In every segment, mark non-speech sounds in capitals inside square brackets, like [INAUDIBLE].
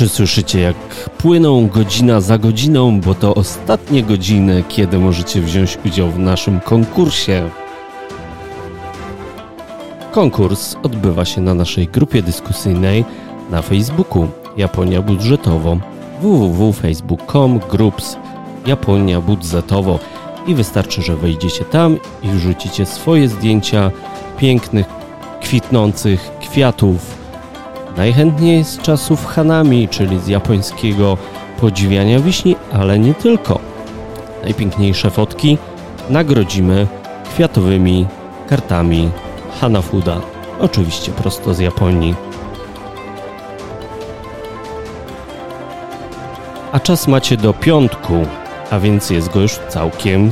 Czy słyszycie, jak płyną godzina za godziną, bo to ostatnie godziny, kiedy możecie wziąć udział w naszym konkursie? Konkurs odbywa się na naszej grupie dyskusyjnej na Facebooku Japonia Budżetowo www.facebook.com groups Japonia Budżetowo i wystarczy, że wejdziecie tam i wrzucicie swoje zdjęcia pięknych, kwitnących kwiatów Najchętniej z czasów Hanami, czyli z japońskiego podziwiania wiśni, ale nie tylko. Najpiękniejsze fotki nagrodzimy kwiatowymi kartami Hanafuda, oczywiście prosto z Japonii. A czas macie do piątku, a więc jest go już całkiem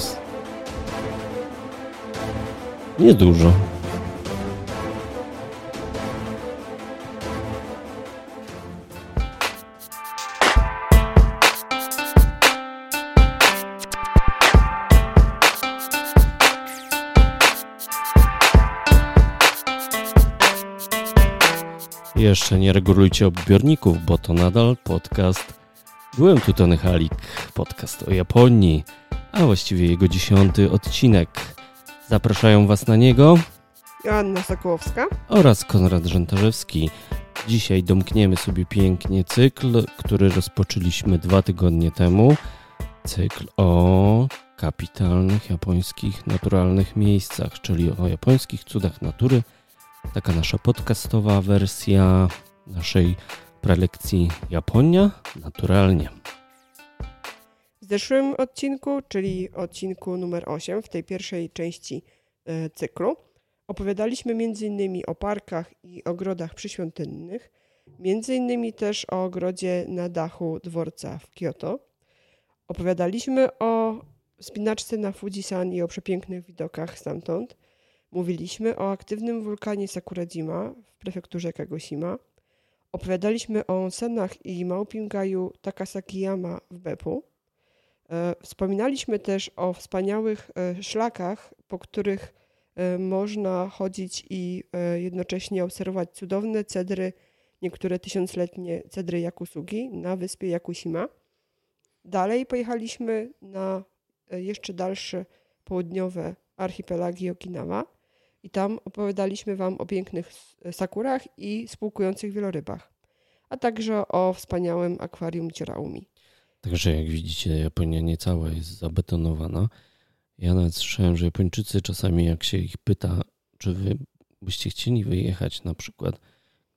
niedużo. Jeszcze nie regulujcie odbiorników, bo to nadal podcast. Byłem tu Tony Halik, podcast o Japonii, a właściwie jego dziesiąty odcinek. Zapraszają Was na niego Joanna Sokołowska oraz Konrad Żentarzewski. Dzisiaj domkniemy sobie pięknie cykl, który rozpoczęliśmy dwa tygodnie temu. Cykl o kapitalnych japońskich naturalnych miejscach, czyli o japońskich cudach natury – taka nasza podcastowa wersja naszej prelekcji Japonia naturalnie. W zeszłym odcinku, czyli odcinku numer 8 w tej pierwszej części e, cyklu, opowiadaliśmy m.in. o parkach i ogrodach przyświątynnych, m.in. też o ogrodzie na dachu dworca w Kyoto. Opowiadaliśmy o spinaczce na Fujisan i o przepięknych widokach stamtąd – Mówiliśmy o aktywnym wulkanie Sakuradzima w prefekturze Kagoshima. Opowiadaliśmy o onsenach i małpim gaju Takasakiyama w Beppu. E, wspominaliśmy też o wspaniałych e, szlakach, po których e, można chodzić i jednocześnie obserwować cudowne cedry, niektóre tysiącletnie cedry Jakusugi na wyspie Jakushima. Dalej pojechaliśmy na jeszcze dalsze południowe archipelagi Okinawa i tam opowiadaliśmy Wam o pięknych sakurach i spłukujących wielorybach, a także o wspaniałym akwarium Cieraumi. Także jak widzicie, Japonia nie cała jest zabetonowana. Ja nawet słyszałem, że Japończycy czasami jak się ich pyta, czy wy byście chcieli wyjechać na przykład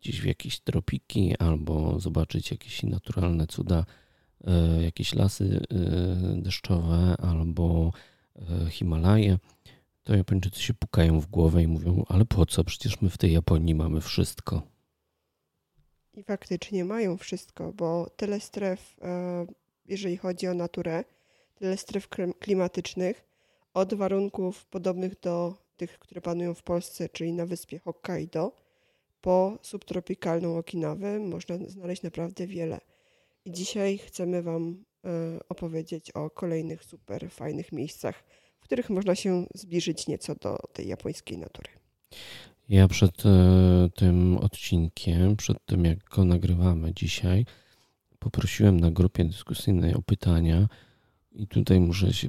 gdzieś w jakieś tropiki albo zobaczyć jakieś naturalne cuda, e, jakieś lasy e, deszczowe albo e, Himalaje, to Japończycy się pukają w głowę i mówią, ale po co? Przecież my w tej Japonii mamy wszystko. I faktycznie mają wszystko, bo tyle stref, e, jeżeli chodzi o naturę, tyle stref klimatycznych, od warunków podobnych do tych, które panują w Polsce, czyli na wyspie Hokkaido, po subtropikalną Okinawę, można znaleźć naprawdę wiele. I dzisiaj chcemy Wam e, opowiedzieć o kolejnych super fajnych miejscach których można się zbliżyć nieco do tej japońskiej natury. Ja przed e, tym odcinkiem, przed tym jak go nagrywamy dzisiaj, poprosiłem na grupie dyskusyjnej o pytania. I tutaj muszę się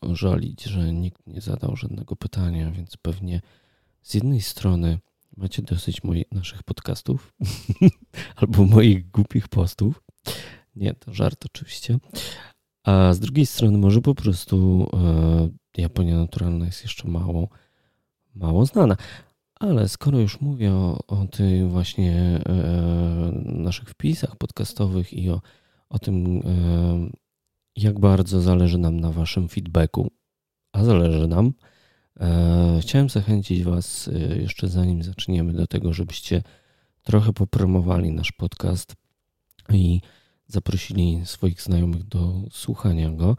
pożalić, że nikt nie zadał żadnego pytania, więc pewnie z jednej strony macie dosyć moich, naszych podcastów [LAUGHS] albo moich głupich postów. Nie, to żart oczywiście. A z drugiej strony może po prostu e, Japonia naturalna jest jeszcze mało, mało znana. Ale skoro już mówię o, o tych właśnie e, naszych wpisach podcastowych i o, o tym, e, jak bardzo zależy nam na Waszym feedbacku, a zależy nam, e, chciałem zachęcić Was e, jeszcze zanim zaczniemy do tego, żebyście trochę popromowali nasz podcast i zaprosili swoich znajomych do słuchania go,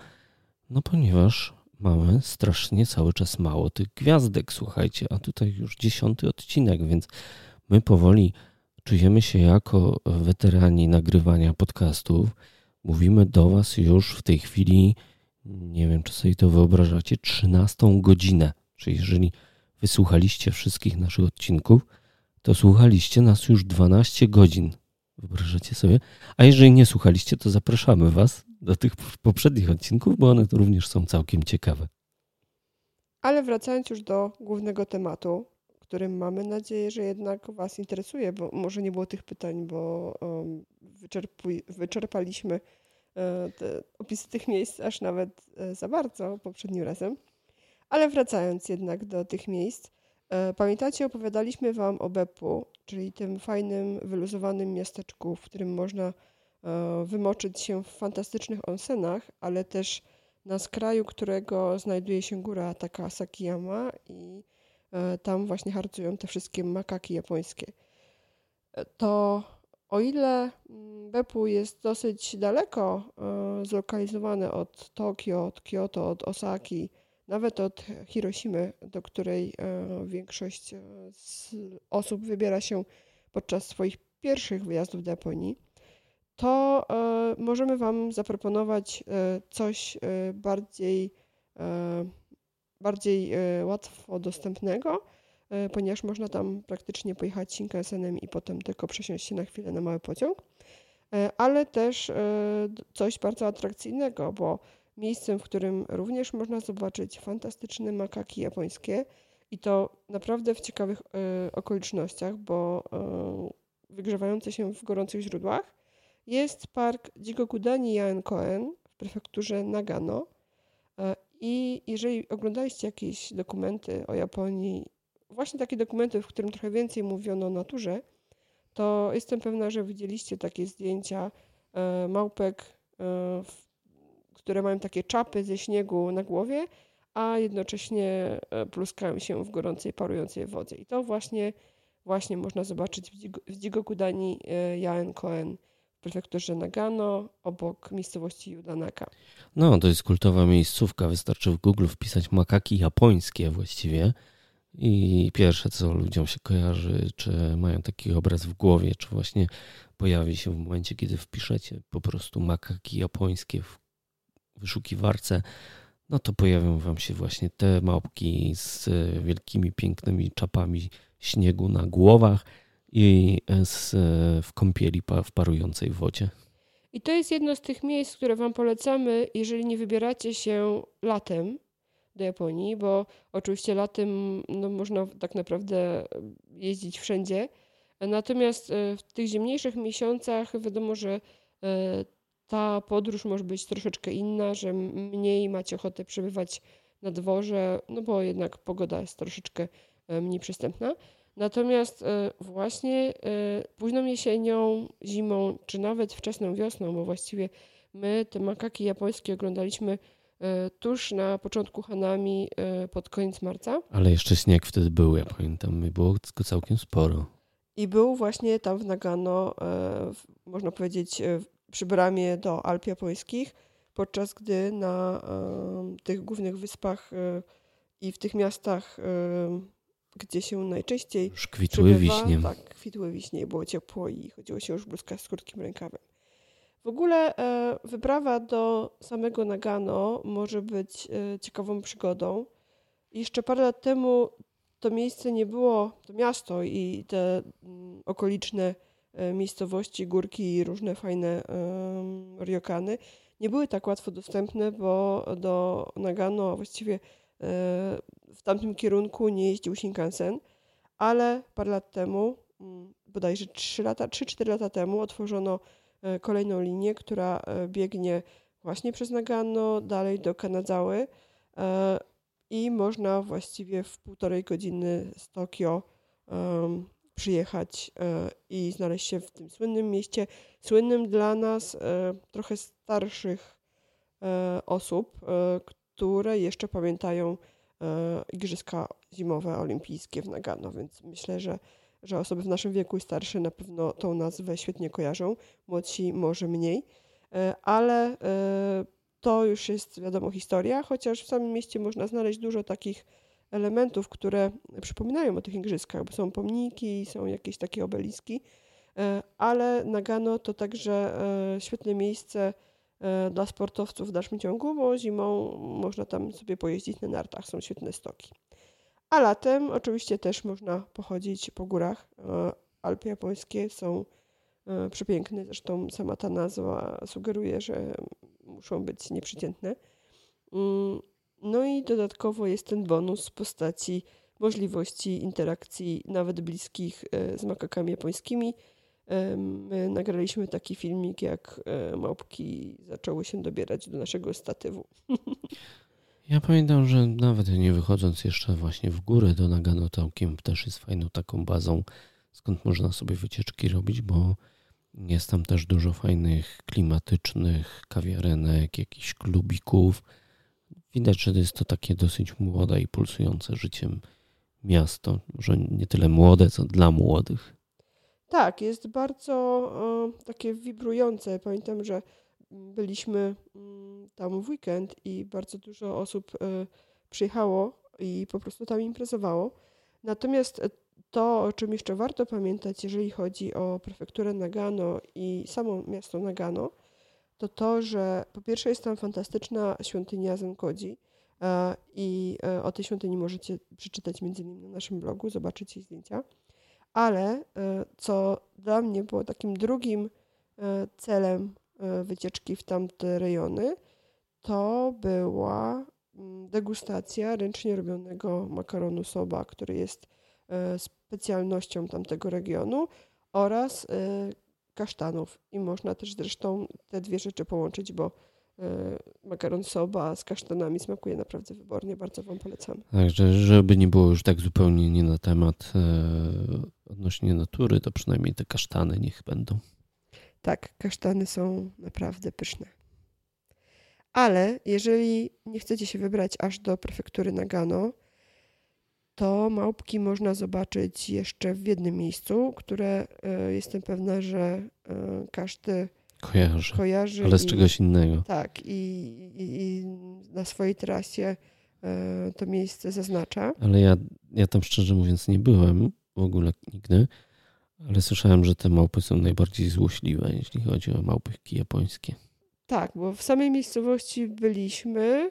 no ponieważ mamy strasznie cały czas mało tych gwiazdek, słuchajcie, a tutaj już dziesiąty odcinek, więc my powoli czujemy się jako weterani nagrywania podcastów. Mówimy do Was już w tej chwili, nie wiem czy sobie to wyobrażacie, 13 godzinę. Czyli jeżeli wysłuchaliście wszystkich naszych odcinków, to słuchaliście nas już 12 godzin Wyobrażacie sobie? A jeżeli nie słuchaliście, to zapraszamy Was do tych poprzednich odcinków, bo one również są całkiem ciekawe. Ale wracając już do głównego tematu, którym mamy nadzieję, że jednak Was interesuje, bo może nie było tych pytań, bo um, wyczerpaliśmy e, te opisy tych miejsc aż nawet e, za bardzo poprzednim razem. Ale wracając jednak do tych miejsc, pamiętacie, opowiadaliśmy Wam o Bepu, czyli tym fajnym, wyluzowanym miasteczku, w którym można wymoczyć się w fantastycznych onsenach, ale też na skraju którego znajduje się góra taka Sakiyama i E, tam właśnie harcują te wszystkie makaki japońskie. E, to o ile mm, Beppu jest dosyć daleko e, zlokalizowane od Tokio, od Kyoto, od Osaki, nawet od Hiroshimy, do której większość osób wybiera się podczas swoich pierwszych wyjazdów do Japonii, to możemy Wam zaproponować coś bardziej bardziej e, łatwo dostępnego, e, ponieważ można tam praktycznie pojechać Shinkansenem i potem tylko przesiąść się na chwilę na mały pociąg, e, ale też coś bardzo atrakcyjnego, bo miejscem, w którym również można zobaczyć fantastyczne makaki japońskie i to naprawdę w ciekawych okolicznościach, bo wygrzewające się w gorących źródłach, jest park Jigokudani Yaenkoen w prefekturze Nagano. I jeżeli oglądaliście jakieś dokumenty o Japonii, właśnie takie dokumenty, w którym trochę więcej mówiono o naturze, to jestem pewna, że widzieliście takie zdjęcia e, małpek, e, które mają takie czapy ze śniegu na głowie, a jednocześnie e, pluskają się w gorącej, parującej wodzie. I to właśnie, właśnie można zobaczyć w Jigokudani Jaen Koen prefekturze Nagano, obok miejscowości Judanaka. No, to jest kultowa miejscówka. Wystarczy w Google wpisać makaki japońskie właściwie. I pierwsze, co ludziom się kojarzy, czy mają taki obraz w głowie, czy właśnie pojawi się w momencie, kiedy wpiszecie po prostu makaki japońskie w wyszukiwarce, no to pojawią wam się właśnie te małpki z wielkimi, pięknymi czapami śniegu na głowach i z, w kąpieli w parującej wodzie. I to jest jedno z tych miejsc, które Wam polecamy, jeżeli nie wybieracie się latem do Japonii, bo oczywiście latem no, można tak naprawdę jeździć wszędzie. Natomiast e, w tych zimniejszych miesiącach wiadomo, że e, ta podróż może być troszeczkę inna, że mniej macie ochotę przebywać na dworze, no bo jednak pogoda jest troszeczkę e, mniej przystępna. Natomiast e, właśnie e, późną jesienią, zimą, czy nawet wczesną wiosną, bo właściwie my te makaki japońskie oglądaliśmy tuż na początku Hanami pod koniec marca. Ale jeszcze śnieg wtedy był, ja pamiętam, było go całkiem sporo. I był właśnie tam w Nagano, można powiedzieć, przy bramie do Alp japońskich, podczas gdy na tych głównych wyspach i w tych miastach gdzie się najczęściej już kwitły wiśnie. Tak, kwitły wiśnie, było ciepło i chodziło się już bluzka z krótkim rękawem. W ogóle e, wyprawa do samego Nagano może być e, ciekawą przygodą. Jeszcze parę lat temu to miejsce nie było, to miasto i te mm, okoliczne e, miejscowości, górki i różne fajne e, ryokany nie były tak łatwo dostępne, bo do Nagano właściwie w tamtym kierunku nie jeździł Shinkansen, ale parę lat temu, mm, bodajże 3 lata, 3-4 lata temu otworzono e, kolejną linię, która e, biegnie właśnie przez Nagano, dalej do Kanadzały e, i można właściwie w półtorej godziny z Tokio przyjechać i znaleźć się w tym słynnym mieście, słynnym dla nas trochę starszych osób, które jeszcze pamiętają e, Igrzyska Zimowe Olimpijskie w Nagano, więc myślę, że, że osoby w naszym wieku i starsze na pewno tą nazwę świetnie kojarzą, młodsi może mniej, e, ale e, to już jest wiadomo historia, chociaż w samym mieście można znaleźć dużo takich elementów, które przypominają o tych igrzyskach, bo są pomniki, są jakieś takie obeliski, ale Nagano to także świetne miejsce E, dla sportowców w dalszym ciągu, bo zimą można tam sobie pojeździć na nartach, są świetne stoki. A latem oczywiście też można pochodzić po górach. E, Alpy japońskie są przepiękny. Zresztą sama ta nazwa sugeruje, że muszą być nieprzeciętne. No i dodatkowo jest ten bonus w postaci możliwości interakcji nawet bliskich z makakami japońskimi. My nagraliśmy taki filmik, jak małpki zaczęły się dobierać do naszego statywu. [LAUGHS] Ja pamiętam, że nawet nie wychodząc jeszcze właśnie w górę do Nagano Całkiem też jest fajną taką bazą, skąd można sobie wycieczki robić, bo jest tam też dużo fajnych klimatycznych kawiarenek, jakichś klubików. Widać, że jest to takie dosyć młode i pulsujące życiem miasto. Może nie tyle młode, co dla młodych. Tak, jest bardzo o, takie wibrujące. Pamiętam, że byliśmy mm, tam w weekend i bardzo dużo osób e, przyjechało i po prostu tam imprezowało. Natomiast to, o czym jeszcze warto pamiętać, jeżeli chodzi o prefekturę Nagano i samo miasto Nagano, to to, że po pierwsze jest tam fantastyczna świątynia Zenkodzi e, i e, o tej świątyni możecie przeczytać między innymi na naszym blogu, zobaczyć jej zdjęcia. Ale co dla mnie było takim drugim celem E, wycieczki w tamte rejony, to była mm, degustacja ręcznie robionego makaronu soba, który jest e, specjalnością tamtego regionu oraz e, kasztanów. I można też zresztą te dwie rzeczy połączyć, bo makaron soba z kasztanami smakuje naprawdę wybornie. Bardzo Wam polecam. Także, żeby nie było już tak zupełnie nie na temat odnośnie natury, to przynajmniej te kasztany niech będą. Tak, kasztany są naprawdę pyszne. Ale jeżeli nie chcecie się wybrać aż do prefektury Nagano, to małpki można zobaczyć jeszcze w jednym miejscu, które y, jestem pewna, że y, każdy kojarzy, kojarzy ale z i, czegoś innego. Tak, i, i, i na swojej trasie y, to miejsce zaznacza. Ale ja, ja tam szczerze mówiąc nie byłem w ogóle nigdy. Ale słyszałem, że te małpy są najbardziej złośliwe, jeśli chodzi o małpyki japońskie. Tak, bo w samej miejscowości byliśmy,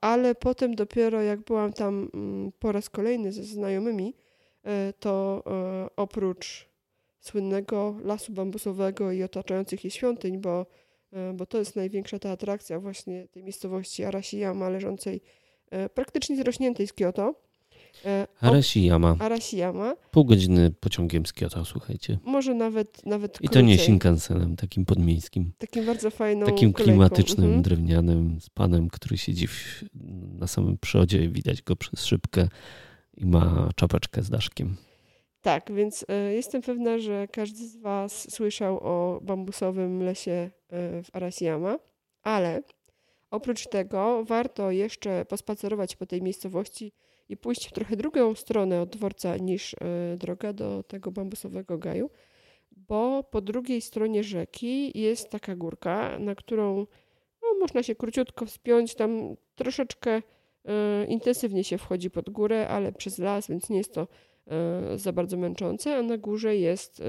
ale potem dopiero jak byłam tam mm, po raz kolejny ze znajomymi, e, to e, oprócz słynnego lasu bambusowego i otaczających je świątyń, bo, e, bo to jest największa ta atrakcja właśnie tej miejscowości Arashiyama, leżącej praktycznie zrośniętej z Kyoto, E, Arashiyama. Arashiyama. Pół godziny pociągiem z Kyoto, słuchajcie. Może nawet nawet I to nie Shinkansenem, takim podmiejskim. Takim bardzo fajną Takim klimatycznym, mhm. drewnianym, z panem, który siedzi w, na samym przodzie, widać go przez szybkę i ma czapeczkę z daszkiem. Tak, więc y, jestem pewna, że każdy z Was słyszał o bambusowym lesie y, w Arashiyama, ale oprócz tego warto jeszcze pospacerować po tej miejscowości i pójść w trochę drugą stronę od dworca niż e, droga do tego bambusowego gaju, bo po drugiej stronie rzeki jest taka górka, na którą no, można się króciutko wspiąć, tam troszeczkę y, intensywnie się wchodzi pod górę, ale przez las, więc nie jest to y, za bardzo męczące, a na górze jest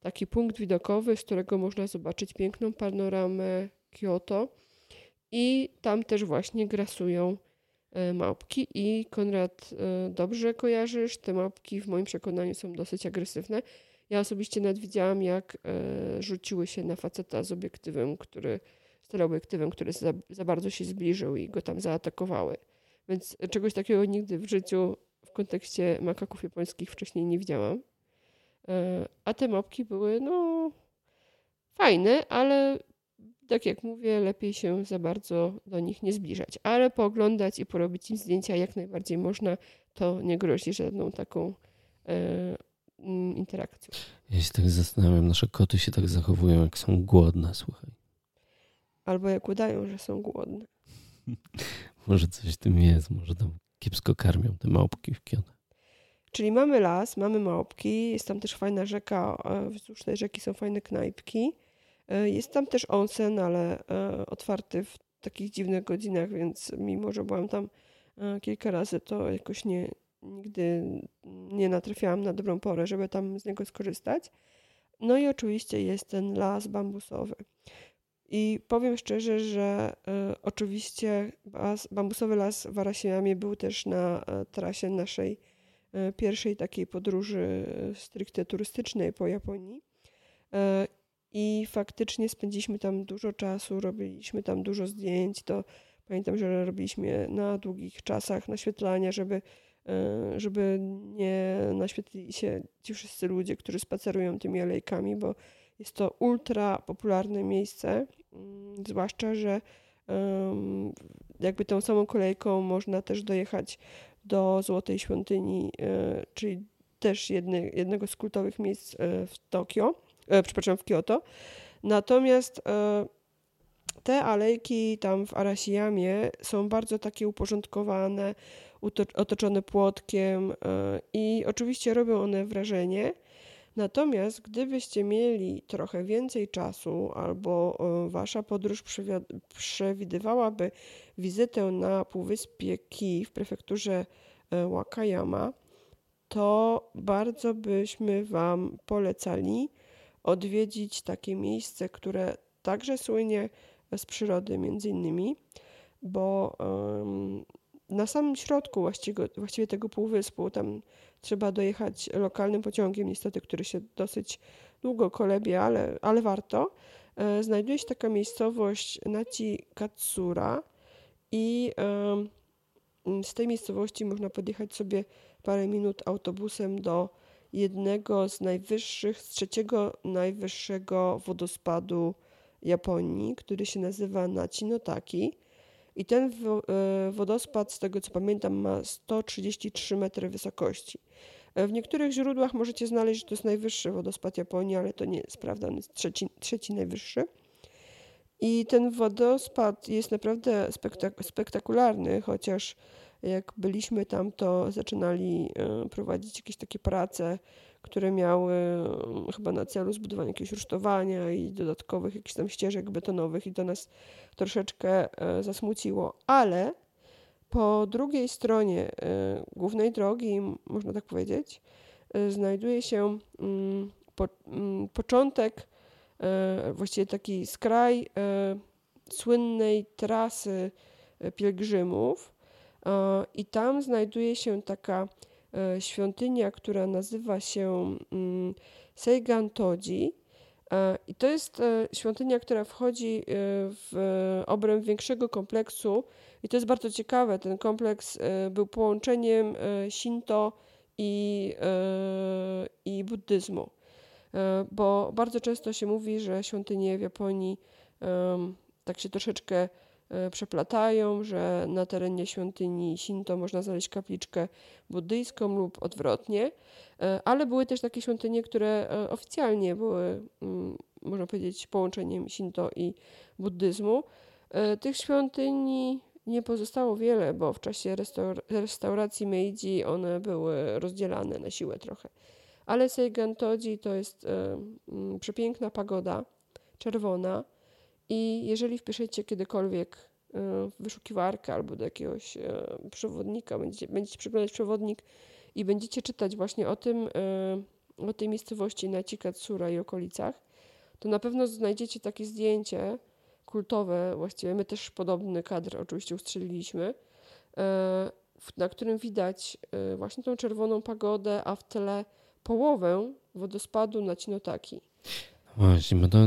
taki punkt widokowy, z którego można zobaczyć piękną panoramę Kyoto i tam też właśnie grasują E, małpki i Konrad e, dobrze kojarzysz, te małpki w moim przekonaniu są dosyć agresywne. Ja osobiście nawet widziałam, jak e, rzuciły się na faceta z obiektywem, który, z teleobiektywem, który za, za bardzo się zbliżył i go tam zaatakowały. Więc czegoś takiego nigdy w życiu w kontekście makaków japońskich wcześniej nie widziałam. A te mopki były, no, fajne, ale tak jak mówię, lepiej się za bardzo do nich nie zbliżać, ale pooglądać i porobić im zdjęcia jak najbardziej można, to nie grozi żadną taką e, mm, interakcją. Ja się tak zastanawiam, nasze koty się tak zachowują, jak są głodne, słuchaj. Albo jak udają, że są głodne. [LAUGHS] może coś w tym jest, może tam kiepsko karmią te małpki w Kioto. Czyli mamy las, mamy małpki, jest tam też fajna rzeka, wzdłuż tej rzeki są fajne knajpki. E, jest tam też onsen, ale e, otwarty w takich dziwnych godzinach, więc mimo, że byłam tam e, kilka razy, to jakoś nie, nigdy nie natrafiałam na dobrą porę, żeby tam z niego skorzystać. No i oczywiście jest ten las bambusowy. I powiem szczerze, że oczywiście bambusowy las w Arasiamie był też na trasie naszej pierwszej takiej podróży stricte turystycznej po Japonii. I faktycznie spędziliśmy tam dużo czasu, robiliśmy tam dużo zdjęć. To pamiętam, że robiliśmy na długich czasach naświetlania, żeby, e, żeby nie naświetlili się ci wszyscy ludzie, którzy spacerują tymi alejkami, bo jest to ultra popularne miejsce, mm, zwłaszcza, że jakby tą samą kolejką można też dojechać do Złotej Świątyni, e, czyli też jedny, jednego z kultowych miejsc e, w Tokio, e, przepraszam, w Kyoto. Natomiast te alejki tam w Arasiyamie są bardzo takie uporządkowane, otoczone płotkiem i oczywiście robią one wrażenie. Natomiast gdybyście mieli trochę więcej czasu albo wasza podróż przewidywałaby wizytę na Półwyspie Ki w prefekturze e, Wakayama, to bardzo byśmy Wam polecali odwiedzić takie miejsce, które także słynie z przyrody, między innymi, bo na samym środku właściwie, właściwie tego półwyspu, tam trzeba dojechać lokalnym pociągiem, niestety, który się dosyć długo kolebie, ale, ale warto. E, znajduje się taka miejscowość Naci Katsura i z tej miejscowości można podjechać sobie parę minut autobusem do jednego z najwyższych, z trzeciego najwyższego wodospadu Japonii, który się nazywa Nacinotaki. I ten e, wodospad, z tego co pamiętam, ma 133 metry wysokości. E, w niektórych źródłach możecie znaleźć, że to jest najwyższy wodospad Japonii, ale to nie jest prawda, on jest trzeci, trzeci najwyższy. I ten wodospad jest naprawdę spektak spektakularny, chociaż jak byliśmy tam, to zaczynali e, prowadzić jakieś takie prace które miały mm, chyba na celu zbudowanie jakiegoś rusztowania i dodatkowych jakichś tam ścieżek betonowych i to nas troszeczkę e, zasmuciło, ale po drugiej stronie e, głównej drogi, można tak powiedzieć, e, znajduje się mm, po, mm, początek, właściwie taki skraj słynnej trasy pielgrzymów i tam znajduje się taka E, świątynia, która nazywa się mm, Seigan Toji. E, I to jest e, świątynia, która wchodzi w obręb większego kompleksu. I to jest bardzo ciekawe. Ten kompleks był połączeniem Shinto i, i buddyzmu. Bo bardzo często się mówi, że świątynie w Japonii tak się troszeczkę E, przeplatają, że na terenie świątyni Shinto można znaleźć kapliczkę buddyjską lub odwrotnie, e, ale były też takie świątynie, które e, oficjalnie były, mm, można powiedzieć, połączeniem Shinto i buddyzmu. Tych świątyni nie pozostało wiele, bo w czasie restaur restauracji Meiji one były rozdzielane na siłę trochę. Ale Seigan Toji to jest mm, przepiękna pagoda, czerwona, i jeżeli wpiszecie kiedykolwiek e, w wyszukiwarkę albo do jakiegoś e, przewodnika, będziecie, będziecie przeglądać przewodnik i będziecie czytać właśnie o tym, e, o tej miejscowości na Cikatsura i okolicach, to na pewno znajdziecie takie zdjęcie kultowe, właściwie my też podobny kadr oczywiście ustrzeliliśmy, na którym widać właśnie tą czerwoną pagodę, a w tle połowę wodospadu na Cinotaki. Właśnie, bo to,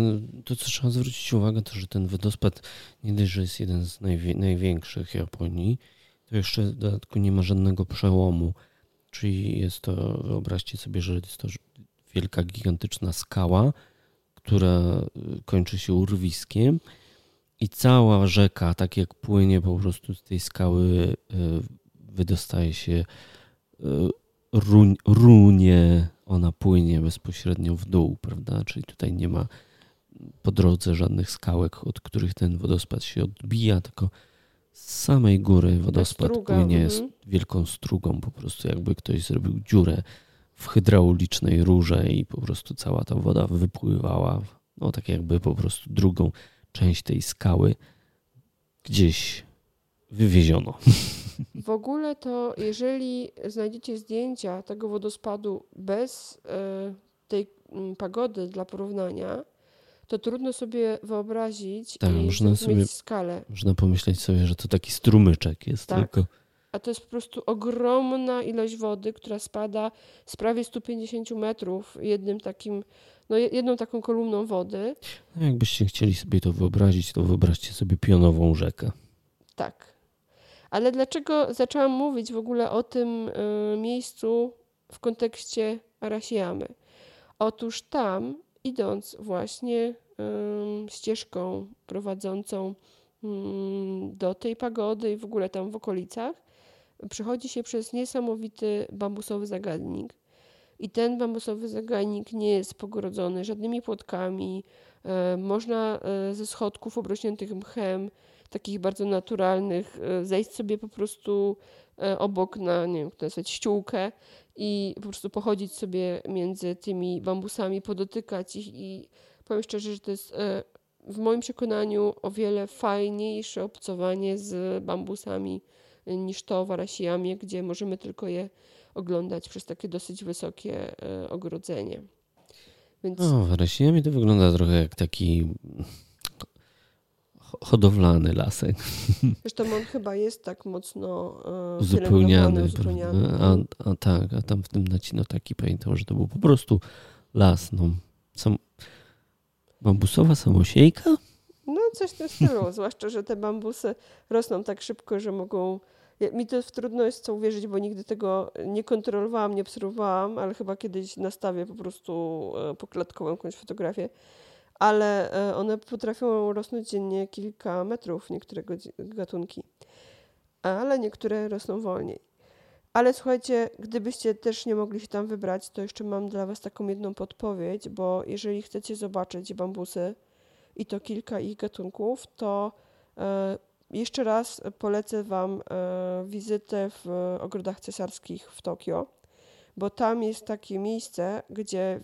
to, co trzeba zwrócić uwagę, to że ten wodospad nie dość, że jest jeden z największych Japonii, to jeszcze w dodatku nie ma żadnego przełomu. Czyli jest to, wyobraźcie sobie, że jest to wielka, gigantyczna skała, która y, kończy się urwiskiem i cała rzeka, tak jak płynie po prostu z tej skały, y, wydostaje się y, runie ona płynie bezpośrednio w dół, prawda? Czyli tutaj nie ma po drodze żadnych skałek, od których ten wodospad się odbija, tylko z samej góry wodospad Struga, płynie mhm. z wielką strugą, po prostu jakby ktoś zrobił dziurę w hydraulicznej rurze i po prostu cała ta woda wypływała, no tak jakby po prostu drugą część tej skały gdzieś wywieziono. [LAUGHS] W ogóle to, jeżeli znajdziecie zdjęcia tego wodospadu bez e, tej mm, pagody dla porównania, to trudno sobie wyobrazić tak, i można sobie, skalę. Można pomyśleć sobie, że to taki strumyczek jest tak. tylko. A a to jest po prostu ogromna ilość wody, która spada z prawie 150 metrów jednym takim, no jedną taką kolumną wody. No jakbyście chcieli sobie to wyobrazić, to wyobraźcie sobie pionową rzekę. Tak. Ale dlaczego zaczęłam mówić w ogóle o tym y, miejscu w kontekście Arasiamy? Otóż tam, idąc właśnie y, ścieżką prowadzącą y, do tej pagody i w ogóle tam w okolicach, przechodzi się przez niesamowity bambusowy zagadnik. I ten bambusowy zagajnik nie jest pogrodzony żadnymi płotkami. Można ze schodków obrośniętych mchem, takich bardzo naturalnych, e, zejść sobie po prostu obok na, nie wiem, jest ściółkę i po prostu pochodzić sobie między tymi bambusami, podotykać ich i powiem szczerze, że to jest w moim przekonaniu o wiele fajniejsze obcowanie z bambusami niż to w Arasiamie, gdzie możemy tylko je oglądać przez takie dosyć wysokie e, ogrodzenie. Więc... No, w Arasiamie to wygląda trochę jak taki hodowlany lasek. [LAUGHS] Zresztą on chyba jest tak mocno e, uzupełniany. uzupełniany. A, a tak, a tam w tym nacino taki pamiętam, że to był po prostu las. No, sam, bambusowa samosiejka? No coś w tym stylu, [LAUGHS] zwłaszcza, że te bambusy rosną tak szybko, że mogą mi to trudno jest co uwierzyć, bo nigdy tego nie kontrolowałam, nie obserwowałam, ale chyba kiedyś nastawię po prostu e, poklatkową jakąś fotografię. Ale e, one potrafią rosnąć dziennie kilka metrów, niektóre gatunki, ale niektóre rosną wolniej. Ale słuchajcie, gdybyście też nie mogli się tam wybrać, to jeszcze mam dla Was taką jedną podpowiedź, bo jeżeli chcecie zobaczyć bambusy i to kilka ich gatunków, to e, jeszcze raz polecę Wam e, wizytę w ogrodach cesarskich w Tokio, bo tam jest takie miejsce, gdzie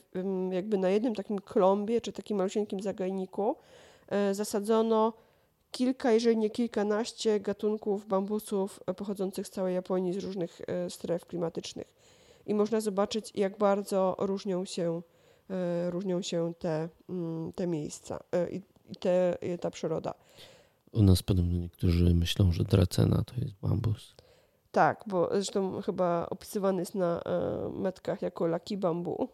jakby na jednym takim klombie czy takim malusieńkim zagajniku e, zasadzono kilka, jeżeli nie kilkanaście gatunków bambusów pochodzących z całej Japonii, z różnych e, stref klimatycznych. I można zobaczyć, jak bardzo różnią się, różnią się te, mm, te miejsca i te, ta przyroda. U nas podobno niektórzy myślą, że dracena to jest bambus. Tak, bo zresztą chyba opisywany jest na e, metkach jako laki bambu.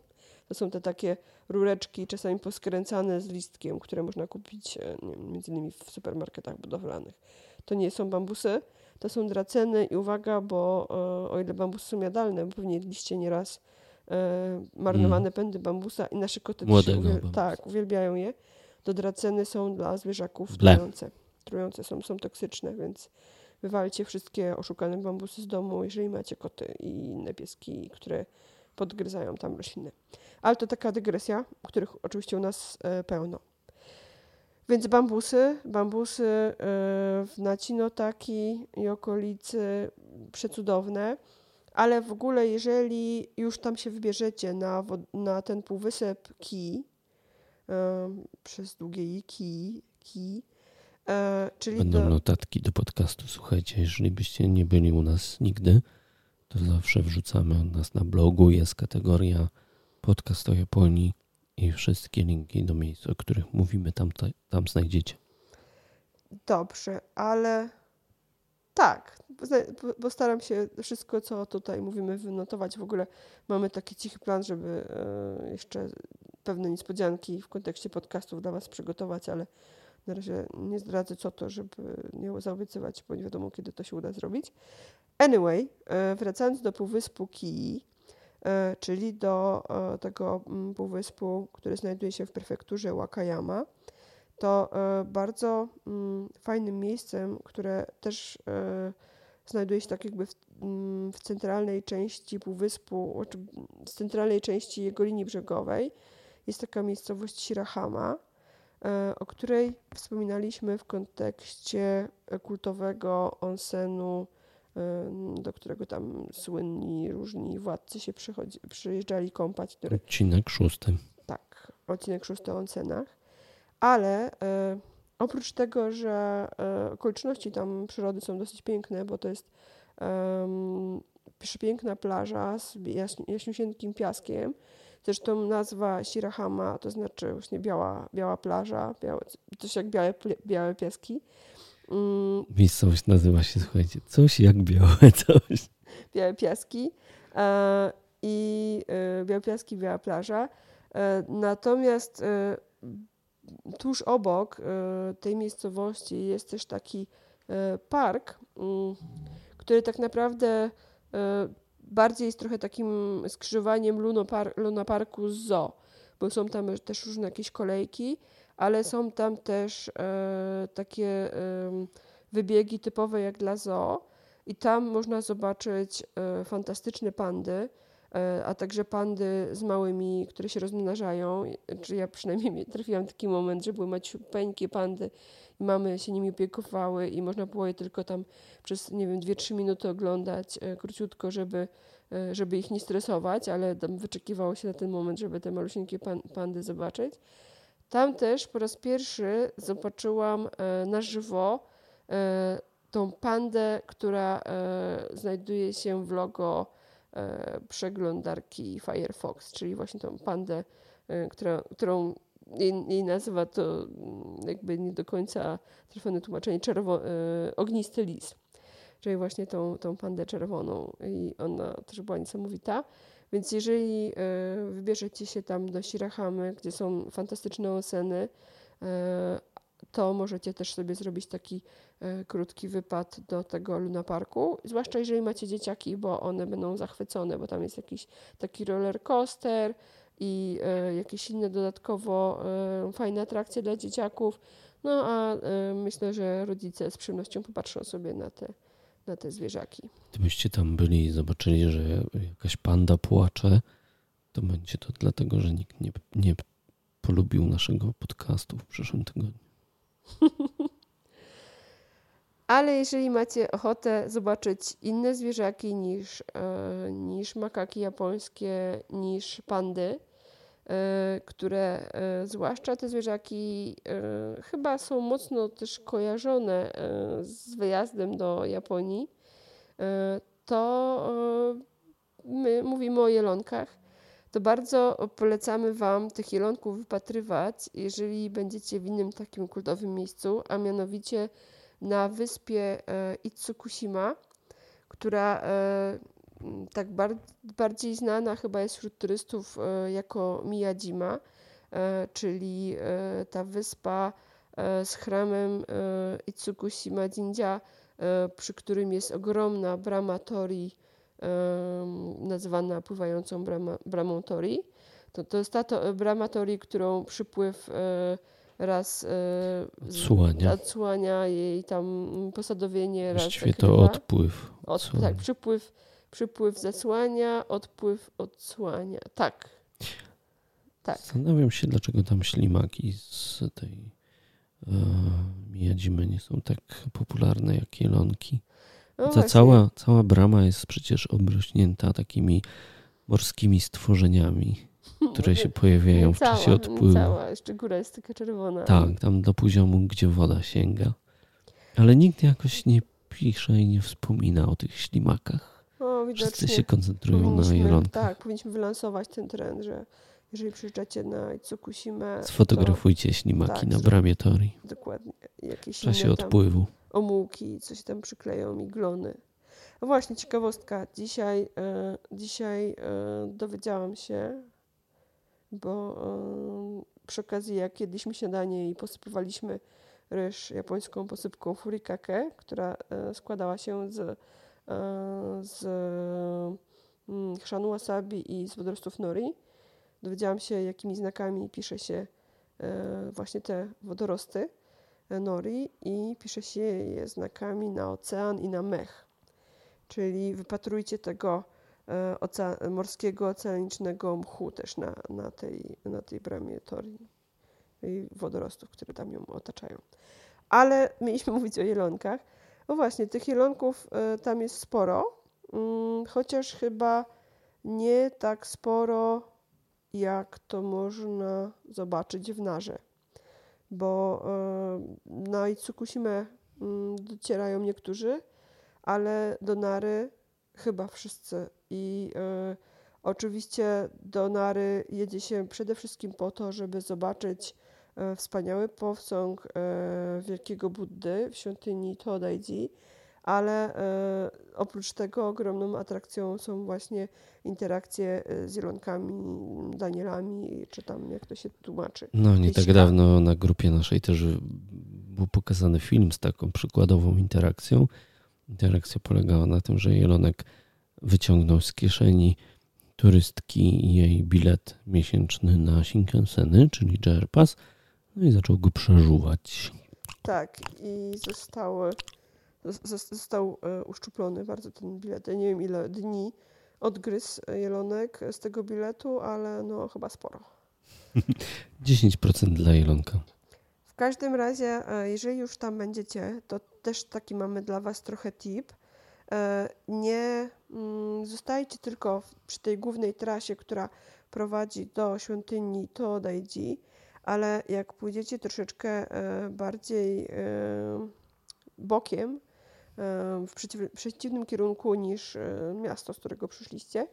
To są te takie rureczki, czasami poskręcane z listkiem, które można kupić e, nie wiem, między innymi w supermarketach budowlanych. To nie są bambusy, to są draceny i uwaga, bo e, o ile bambusy są jadalne, bo pewnie jedliście nieraz e, marnowane mm. pędy bambusa i nasze koty uwiel- tak, uwielbiają je, to draceny są dla zwierzaków trujące trujące są, są toksyczne, więc wywalcie wszystkie oszukane bambusy z domu, jeżeli macie koty i inne pieski, które podgryzają tam rośliny. Ale to taka dygresja, których oczywiście u nas e, pełno. Więc bambusy, bambusy e, w Nacinotaki i okolicy przecudowne, ale w ogóle jeżeli już tam się wybierzecie na, na ten półwysep Ki, e, przez długie i Ki, Ki czyli Będą do... notatki do podcastu. Słuchajcie, jeżeli byście nie byli u nas nigdy, to zawsze wrzucamy od nas na blogu. Jest kategoria podcast o Japonii i wszystkie linki do miejsc, o których mówimy, tam, tam znajdziecie. Dobrze, ale tak, bo staram się wszystko, co tutaj mówimy, wynotować. W ogóle mamy taki cichy plan, żeby e, jeszcze pewne niespodzianki w kontekście podcastów dla Was przygotować, ale na razie nie zdradzę co to, żeby nie zaobiecywać, bo nie wiadomo kiedy to się uda zrobić. Anyway, e, wracając do półwyspu Kii, e, czyli do e, tego mm, półwyspu, który znajduje się w prefekturze Wakayama, to bardzo mm, fajnym miejscem, które też znajduje się tak jakby w, mm, w centralnej części półwyspu, znaczy w centralnej części jego linii brzegowej, jest taka miejscowość Shirahama, o której wspominaliśmy w kontekście kultowego onsenu, e, do którego tam słynni różni władcy się przyjeżdżali kąpać. Który... Odcinek szósty. Tak, odcinek szósty o onsenach. Ale e, oprócz tego, że e, okoliczności tam przyrody są dosyć piękne, bo to jest e, przepiękna plaża z jaśniusieńkim piaskiem, Zresztą nazwa Shirahama to znaczy właśnie biała, biała plaża, białe, coś jak białe, białe pieski. Mm. Miejscowość nazywa się, słuchajcie, coś jak białe [LAUGHS] coś. Białe Piaski e, i e, Białe Piaski, Biała Plaża. E, natomiast tuż obok tej miejscowości jest też taki park, mm, który tak naprawdę bardziej jest trochę takim skrzyżowaniem Luna Parku z zoo, bo są tam też różne jakieś kolejki, ale są tam też e, takie e, wybiegi typowe jak dla zoo i tam można zobaczyć e, fantastyczne pandy, e, a także pandy z małymi, które się rozmnażają. Czy ja przynajmniej [LAUGHS] trafiłam taki moment, że były maciupeńkie pandy mamy się nimi opiekowały i można było je tylko tam przez, nie wiem, 2-3 minuty oglądać e, króciutko, żeby, e, żeby ich nie stresować, ale tam wyczekiwało się na ten moment, żeby te malusieńkie pan, pandy zobaczyć. Tam też po raz pierwszy zobaczyłam e, na żywo tą pandę, która znajduje się w logo przeglądarki Firefox, czyli właśnie tą pandę, która, którą jej, jej nazwa to mm, jakby nie do końca trafne tłumaczenie, czerwo, y, ognisty lis, czyli właśnie tą, tą pandę czerwoną i ona też była niesamowita. Więc jeżeli y, wybierzecie się tam do Shirahamy, gdzie są fantastyczne oseny, y, to możecie też sobie zrobić taki krótki wypad do tego Luna Parku, zwłaszcza jeżeli macie dzieciaki, bo one będą zachwycone, bo tam jest jakiś taki roller coaster, i e, jakieś inne dodatkowo e, fajne atrakcje dla dzieciaków. No a e, myślę, że rodzice z przyjemnością popatrzą sobie na te, na te zwierzaki. Gdybyście tam byli i zobaczyli, że jakaś panda płacze, to będzie to dlatego, że nikt nie, nie polubił naszego podcastu w przyszłym tygodniu. [LAUGHS] Ale jeżeli macie ochotę zobaczyć inne zwierzaki niż, niż makaki japońskie, niż pandy, które e, zwłaszcza te zwierzaki e, chyba są mocno też kojarzone z wyjazdem do Japonii, to my mówimy o jelonkach. To bardzo polecamy Wam tych jelonków wypatrywać, jeżeli będziecie w innym takim kultowym miejscu, a mianowicie na wyspie Itsukushima, która tak bar bardziej znana chyba jest wśród turystów e, jako Miyajima, e, czyli e, ta wyspa z chramem Itsukushima Jinja, przy którym jest ogromna brama Tori, nazywana pływającą brama, bramą Tori. To, to jest ta to, brama Tori, którą przypływ raz odsłania. odsłania jej tam posadowienie, Właściwie raz to odpływ. Od, tak, przypływ Przypływ zasłania, odpływ odsłania. Tak. Tak. Zastanawiam się, dlaczego tam ślimaki z tej e, Mijadzimy nie są tak popularne jak jelonki. No Ta cała, cała brama jest przecież obrośnięta takimi morskimi stworzeniami, [LAUGHS] które się pojawiają w czasie odpływu. Cała, jeszcze góra jest taka czerwona. Tak, tam do poziomu, gdzie woda sięga. Ale nikt jakoś nie pisze i nie wspomina o tych ślimakach. Widocznie. Wszyscy się koncentrują na jelonkach. Tak, powinniśmy wylansować ten trend, że jeżeli przyjeżdżacie na Itsukushimę... Sfotografujcie to, ślimaki tak, na bramie Tori. Dokładnie. Jakieś w czasie odpływu. Omułki, coś tam przykleją, iglony. No właśnie, ciekawostka. Dzisiaj, e, dzisiaj e, dowiedziałam się, bo e, przy okazji jak jedliśmy śniadanie i posypywaliśmy ryż japońską posypką furikake, która e, składała się z z mm, chrzanu wasabi i z wodorostów nori. Dowiedziałam się, jakimi znakami pisze się e, właśnie te wodorosty e, nori i pisze się je znakami na ocean i na mech. Czyli wypatrujcie tego morskiego, oceanicznego mchu też na, na, tej, na tej bramie tori i wodorostów, które tam ją otaczają. Ale mieliśmy [LAUGHS] mówić o jelonkach. No właśnie, tych jelonków e, tam jest sporo, mm, chociaż chyba nie tak sporo, jak to można zobaczyć w Narze. Bo e, na Itsukushimę mm, docierają niektórzy, ale do Nary chyba wszyscy. I e, oczywiście do Nary jedzie się przede wszystkim po to, żeby zobaczyć wspaniały posąg wielkiego Buddy w świątyni Todaiji, ale oprócz tego ogromną atrakcją są właśnie interakcje z Jelonkami, Danielami, czy tam jak to się tłumaczy. No nie tak dawno na grupie naszej też był pokazany film z taką przykładową interakcją. Interakcja polegała na tym, że Jelonek wyciągnął z kieszeni turystki jej bilet miesięczny na Shinkenseny, czyli JR Pass, no i zaczął go przeżuwać. Tak, i został, został e, uszczuplony bardzo ten bilet. Ja nie wiem ile dni odgryzł Jelonek z tego biletu, ale no chyba sporo. [LAUGHS] 10% dla Jelonka. W każdym razie, e, jeżeli już tam będziecie, to też taki mamy dla Was trochę tip. E, nie mm, zostajcie tylko przy tej głównej trasie, która prowadzi do świątyni Todaiji, ale jak pójdziecie troszeczkę e, bardziej bokiem, w przeciwnym kierunku niż miasto, z którego przyszliście,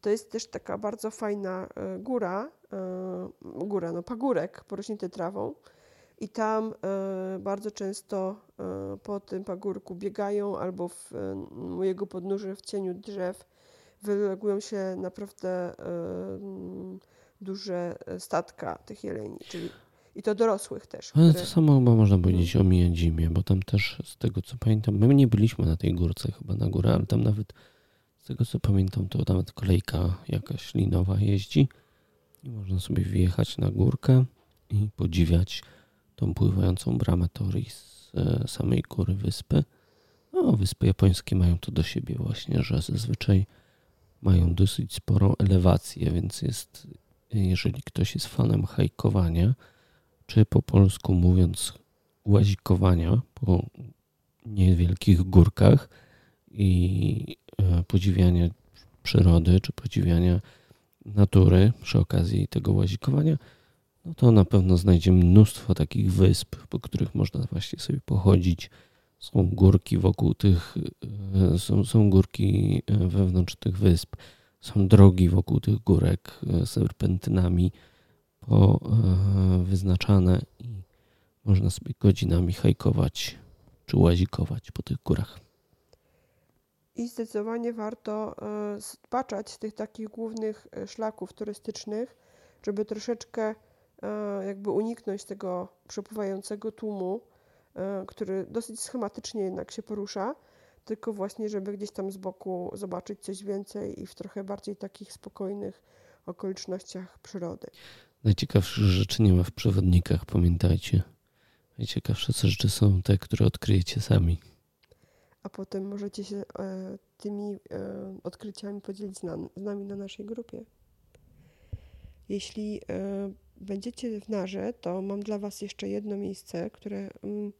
to jest też taka bardzo fajna góra, góra, no pagórek porośnięty trawą, i tam e, bardzo często e, po tym pagórku biegają albo w e, jego podnóży w cieniu drzew wylegują się naprawdę duże statka tych jeleni, czyli i to dorosłych też. Ale które... to samo chyba można powiedzieć o Mijadzimie, bo tam też z tego co pamiętam, my nie byliśmy na tej górce chyba na górę, ale tam nawet z tego co pamiętam, to nawet kolejka jakaś linowa jeździ i można sobie wjechać na górkę i podziwiać tą pływającą bramę Tori z e, samej góry wyspy. No, wyspy japońskie mają to do siebie właśnie, że zazwyczaj mają dosyć sporą elewację, więc jest, jeżeli ktoś jest fanem hajkowania, czy po polsku mówiąc łazikowania po niewielkich górkach i e, podziwiania przyrody, czy podziwiania natury przy okazji tego łazikowania, no to na pewno znajdzie mnóstwo takich wysp, po których można właśnie sobie pochodzić. Są górki wokół tych, e, są, są górki e, wewnątrz tych wysp, są drogi wokół tych górek e, serpentynami po, wyznaczane i można sobie godzinami hajkować czy łazikować po tych górach. I zdecydowanie warto spaczać z tych takich głównych szlaków turystycznych, żeby troszeczkę E, jakby uniknąć tego przepływającego tłumu, e, który dosyć schematycznie jednak się porusza, tylko właśnie, żeby gdzieś tam z boku zobaczyć coś więcej i w trochę bardziej takich spokojnych okolicznościach przyrody. Najciekawsze rzeczy nie ma w przewodnikach, pamiętajcie. Najciekawsze rzeczy są te, które odkryjecie sami. A potem możecie się e, tymi odkryciami podzielić z nami na naszej grupie. Jeśli będziecie w Narze, to mam dla Was jeszcze jedno miejsce, które mm,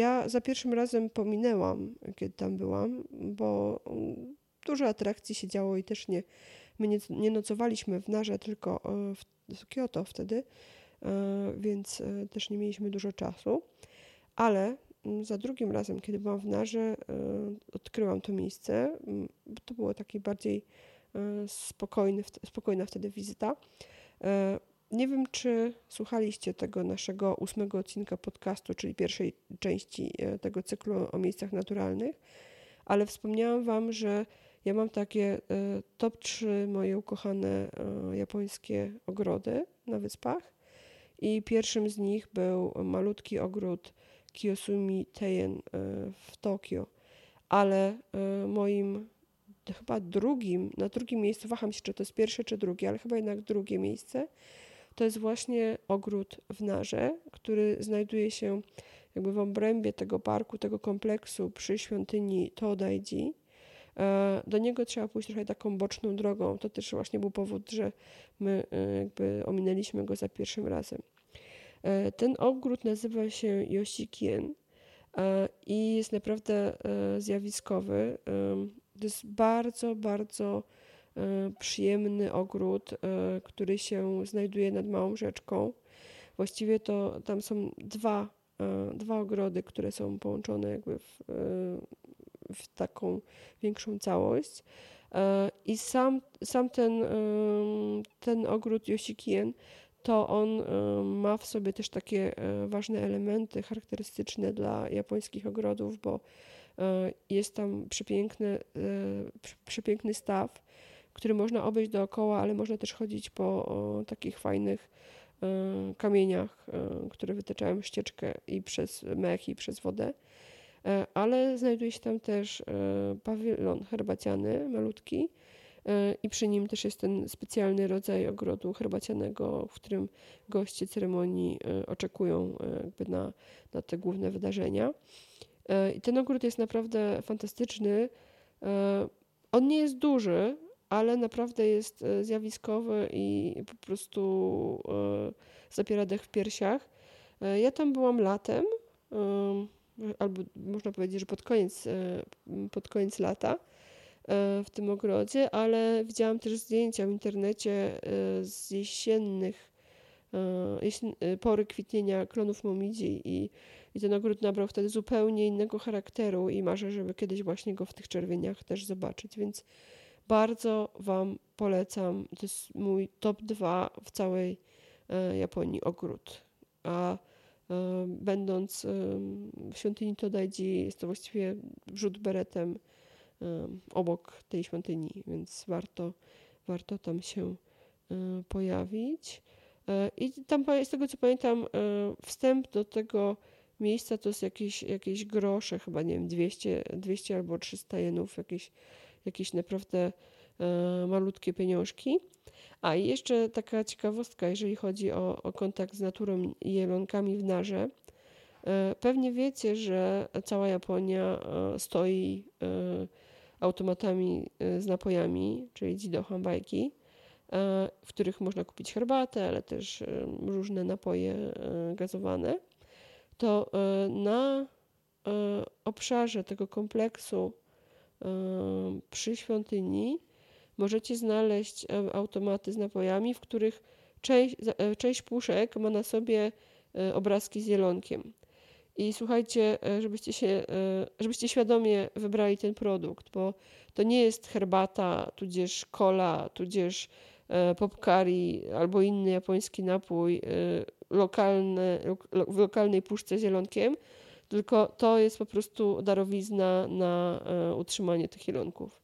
ja za pierwszym razem pominęłam, kiedy tam byłam, bo mm, dużo atrakcji się działo i też nie, my nie, nie nocowaliśmy w Narze, tylko e, w Kyoto wtedy, e, więc e, też nie mieliśmy dużo czasu. Ale mm, za drugim razem, kiedy byłam w Narze, odkryłam to miejsce. To było taki bardziej spokojny, spokojna wtedy wizyta. Nie wiem, czy słuchaliście tego naszego ósmego odcinka podcastu, czyli pierwszej części e, tego cyklu o miejscach naturalnych, ale wspomniałam Wam, że ja mam takie e, top 3 moje ukochane e, japońskie ogrody na wyspach. I pierwszym z nich był malutki ogród Kiyosumi Teien w Tokio, ale moim chyba drugim, na drugim miejscu, waham się, czy to jest pierwsze, czy drugie, ale chyba jednak drugie miejsce, to jest właśnie ogród w Narze, który znajduje się jakby w obrębie tego parku, tego kompleksu przy świątyni Todaiji. E, do niego trzeba pójść trochę taką boczną drogą. To też właśnie był powód, że my e, jakby ominęliśmy go za pierwszym razem. E, ten ogród nazywa się Yoshikien i jest naprawdę zjawiskowy. To jest bardzo, bardzo przyjemny ogród, e, który się znajduje nad małą rzeczką. Właściwie to tam są dwa, e, dwa ogrody, które są połączone jakby w, w taką większą całość. I sam, sam ten, ten ogród Yoshikien to on ma w sobie też takie ważne elementy charakterystyczne dla japońskich ogrodów, bo jest tam przepiękny, przepiękny staw, który można obejść dookoła, ale można też chodzić po takich fajnych kamieniach, które wytaczają ścieczkę i przez mech, i przez wodę. E, ale znajduje się tam też e, pawilon herbaciany, malutki, e, i przy nim też jest ten specjalny rodzaj ogrodu herbacianego, w którym goście ceremonii oczekują jakby na, na te główne wydarzenia. I ten ogród jest naprawdę fantastyczny. On nie jest duży, ale naprawdę jest zjawiskowy i po prostu zapiera dech w piersiach. Ja tam byłam latem albo można powiedzieć, że pod koniec, e, pod koniec lata e, w tym ogrodzie, ale widziałam też zdjęcia w internecie e, z jesiennych, pory kwitnienia klonów momidzi i, i ten ogród nabrał wtedy zupełnie innego charakteru i marzę, żeby kiedyś właśnie go w tych czerwieniach też zobaczyć, więc bardzo Wam polecam. To jest mój top 2 w całej Japonii ogród. A Będąc w świątyni Todaiji, jest to właściwie rzut beretem obok tej świątyni, więc warto, warto tam się pojawić. E, I tam, z tego co pamiętam, e, wstęp do tego miejsca to jest jakieś, jakieś grosze, chyba nie wiem, 200, 200 albo 300 jenów, jakieś, jakieś naprawdę e, malutkie pieniążki. A i jeszcze taka ciekawostka, jeżeli chodzi o, o kontakt z naturą i jelonkami w narze. E, pewnie wiecie, że cała Japonia e, stoi automatami z napojami, czyli jido hanbaiki, w których można kupić herbatę, ale też różne napoje gazowane. To na obszarze tego kompleksu przy świątyni możecie znaleźć e, automaty z napojami, w których część, e, część puszek ma na sobie e, obrazki z jelonkiem. I słuchajcie, żebyście się, żebyście świadomie wybrali ten produkt, bo to nie jest herbata, tudzież cola, tudzież popkari albo inny japoński napój lokalny, w lokalnej puszce z jelonkiem, tylko to jest po prostu darowizna na utrzymanie tych jelonków.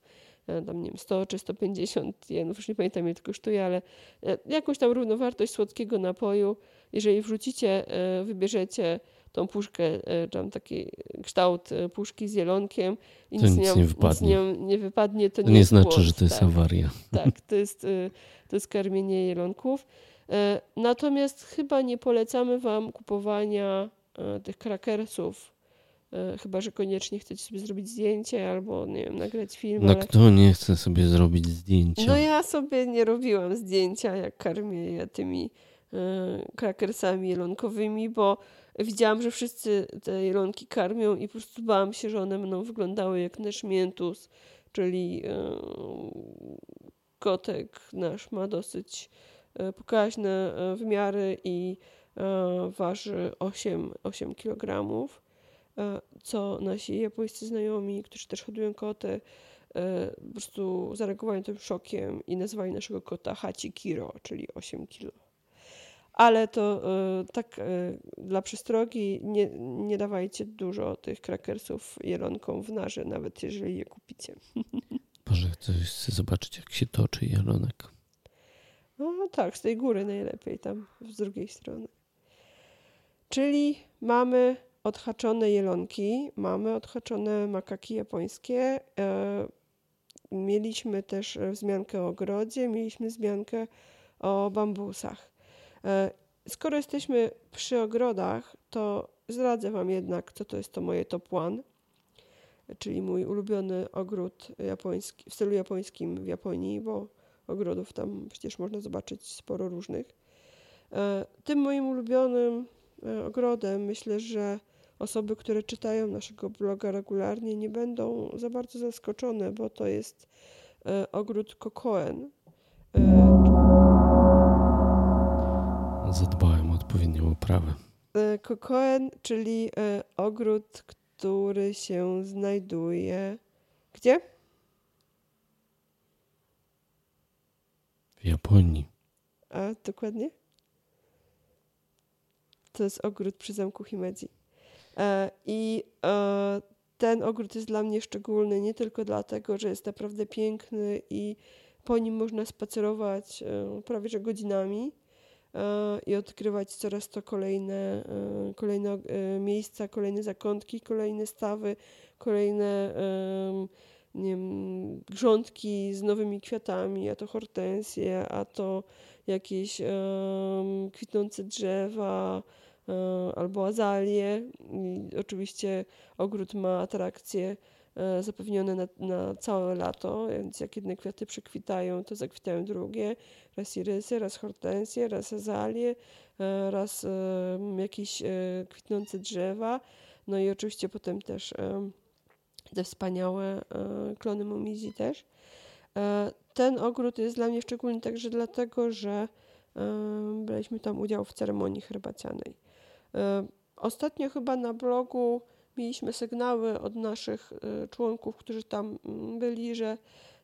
E, tam nie wiem, 100 czy 150 jenów, już nie pamiętam ile to kosztuje, ale e, jakąś tam równowartość słodkiego napoju, jeżeli wrzucicie, e, wybierzecie tą puszkę, tam taki kształt puszki z jelonkiem i nic, nic, nie, wypadnie. Nic nie, nie wypadnie, to, to nie, nie znaczy, że to jest tak. awaria. Tak, to jest, to jest karmienie jelonków. Natomiast chyba nie polecamy Wam kupowania tych krakersów E, chyba, że koniecznie chcecie sobie zrobić zdjęcie albo, nie wiem, nagrać film. No ale... kto nie chce sobie zrobić zdjęcia? No ja sobie nie robiłam zdjęcia, jak karmię je tymi y, krakersami jelonkowymi, bo widziałam, że wszyscy te jelonki karmią i po prostu bałam się, że one będą wyglądały jak nasz miętus, czyli kotek nasz ma dosyć pokaźne wymiary i waży 8, 8 kg. E, co nasi japońscy znajomi, którzy też hodują koty, e, po prostu zareagowali tym szokiem i nazwali naszego kota Hachi Kiro, czyli 8 kilo. Ale to e, tak dla przestrogi nie, nie dawajcie dużo tych krakersów jelonkom w narze, nawet jeżeli je kupicie. [LAUGHS] Boże, chcę zobaczyć, jak się toczy jelonek. No tak, z tej góry najlepiej, tam z drugiej strony. Czyli mamy odhaczone jelonki, mamy odhaczone makaki japońskie. E, mieliśmy też wzmiankę o ogrodzie, mieliśmy wzmiankę o bambusach. E, skoro jesteśmy przy ogrodach, to zdradzę Wam jednak, co to jest to moje top one, czyli mój ulubiony ogród japoński, w stylu japońskim w Japonii, bo ogrodów tam przecież można zobaczyć sporo różnych. E, tym moim ulubionym ogrodem myślę, że osoby, które czytają naszego bloga regularnie, nie będą za bardzo zaskoczone, bo to jest e, ogród Kokoen. E, Zadbałem o odpowiednią oprawę. E, Kokoen, czyli ogród, który się znajduje gdzie? W Japonii. A dokładnie? To jest ogród przy zamku Himedzi. E, I e, ten ogród jest dla mnie szczególny nie tylko dlatego, że jest naprawdę piękny i po nim można spacerować e, prawie że godzinami i odkrywać coraz to kolejne, kolejne miejsca, kolejne zakątki, kolejne stawy, kolejne nie wiem, grządki z nowymi kwiatami, a to hortensje, a to jakieś kwitnące drzewa albo azalie. I oczywiście ogród ma atrakcje um, zapewnione na, na całe lato, więc jak jedne kwiaty przekwitają, to zakwitają drugie. Raz irysy, raz hortensje, raz azalie, e, raz jakieś e, kwitnące drzewa. No i oczywiście potem też te wspaniałe klony momizji też. Ten ogród jest dla mnie szczególny także dlatego, że braliśmy tam udział w ceremonii herbacianej. Ostatnio chyba na blogu mieliśmy sygnały od naszych e, członków, którzy tam mm, byli, że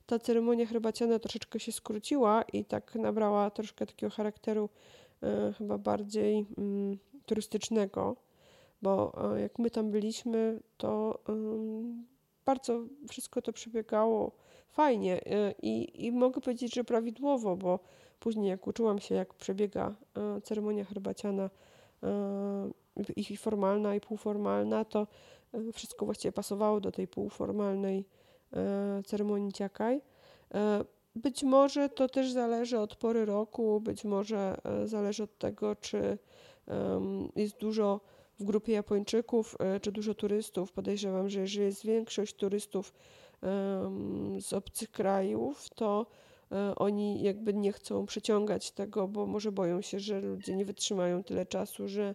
ta ceremonia herbaciana troszeczkę się skróciła i tak nabrała troszkę takiego charakteru e, chyba bardziej mm, turystycznego, bo jak my tam byliśmy, to bardzo wszystko to przebiegało fajnie y, i, i mogę powiedzieć, że prawidłowo, bo później jak uczyłam się, jak przebiega y, ceremonia herbaciana y, i formalna, i półformalna, to wszystko właściwie pasowało do tej półformalnej ceremonii ciakaj. Być może to też zależy od pory roku, być może zależy od tego, czy jest dużo w grupie Japończyków, czy dużo turystów. Podejrzewam, że jeżeli jest większość turystów z obcych krajów, to oni jakby nie chcą przeciągać tego, bo może boją się, że ludzie nie wytrzymają tyle czasu, że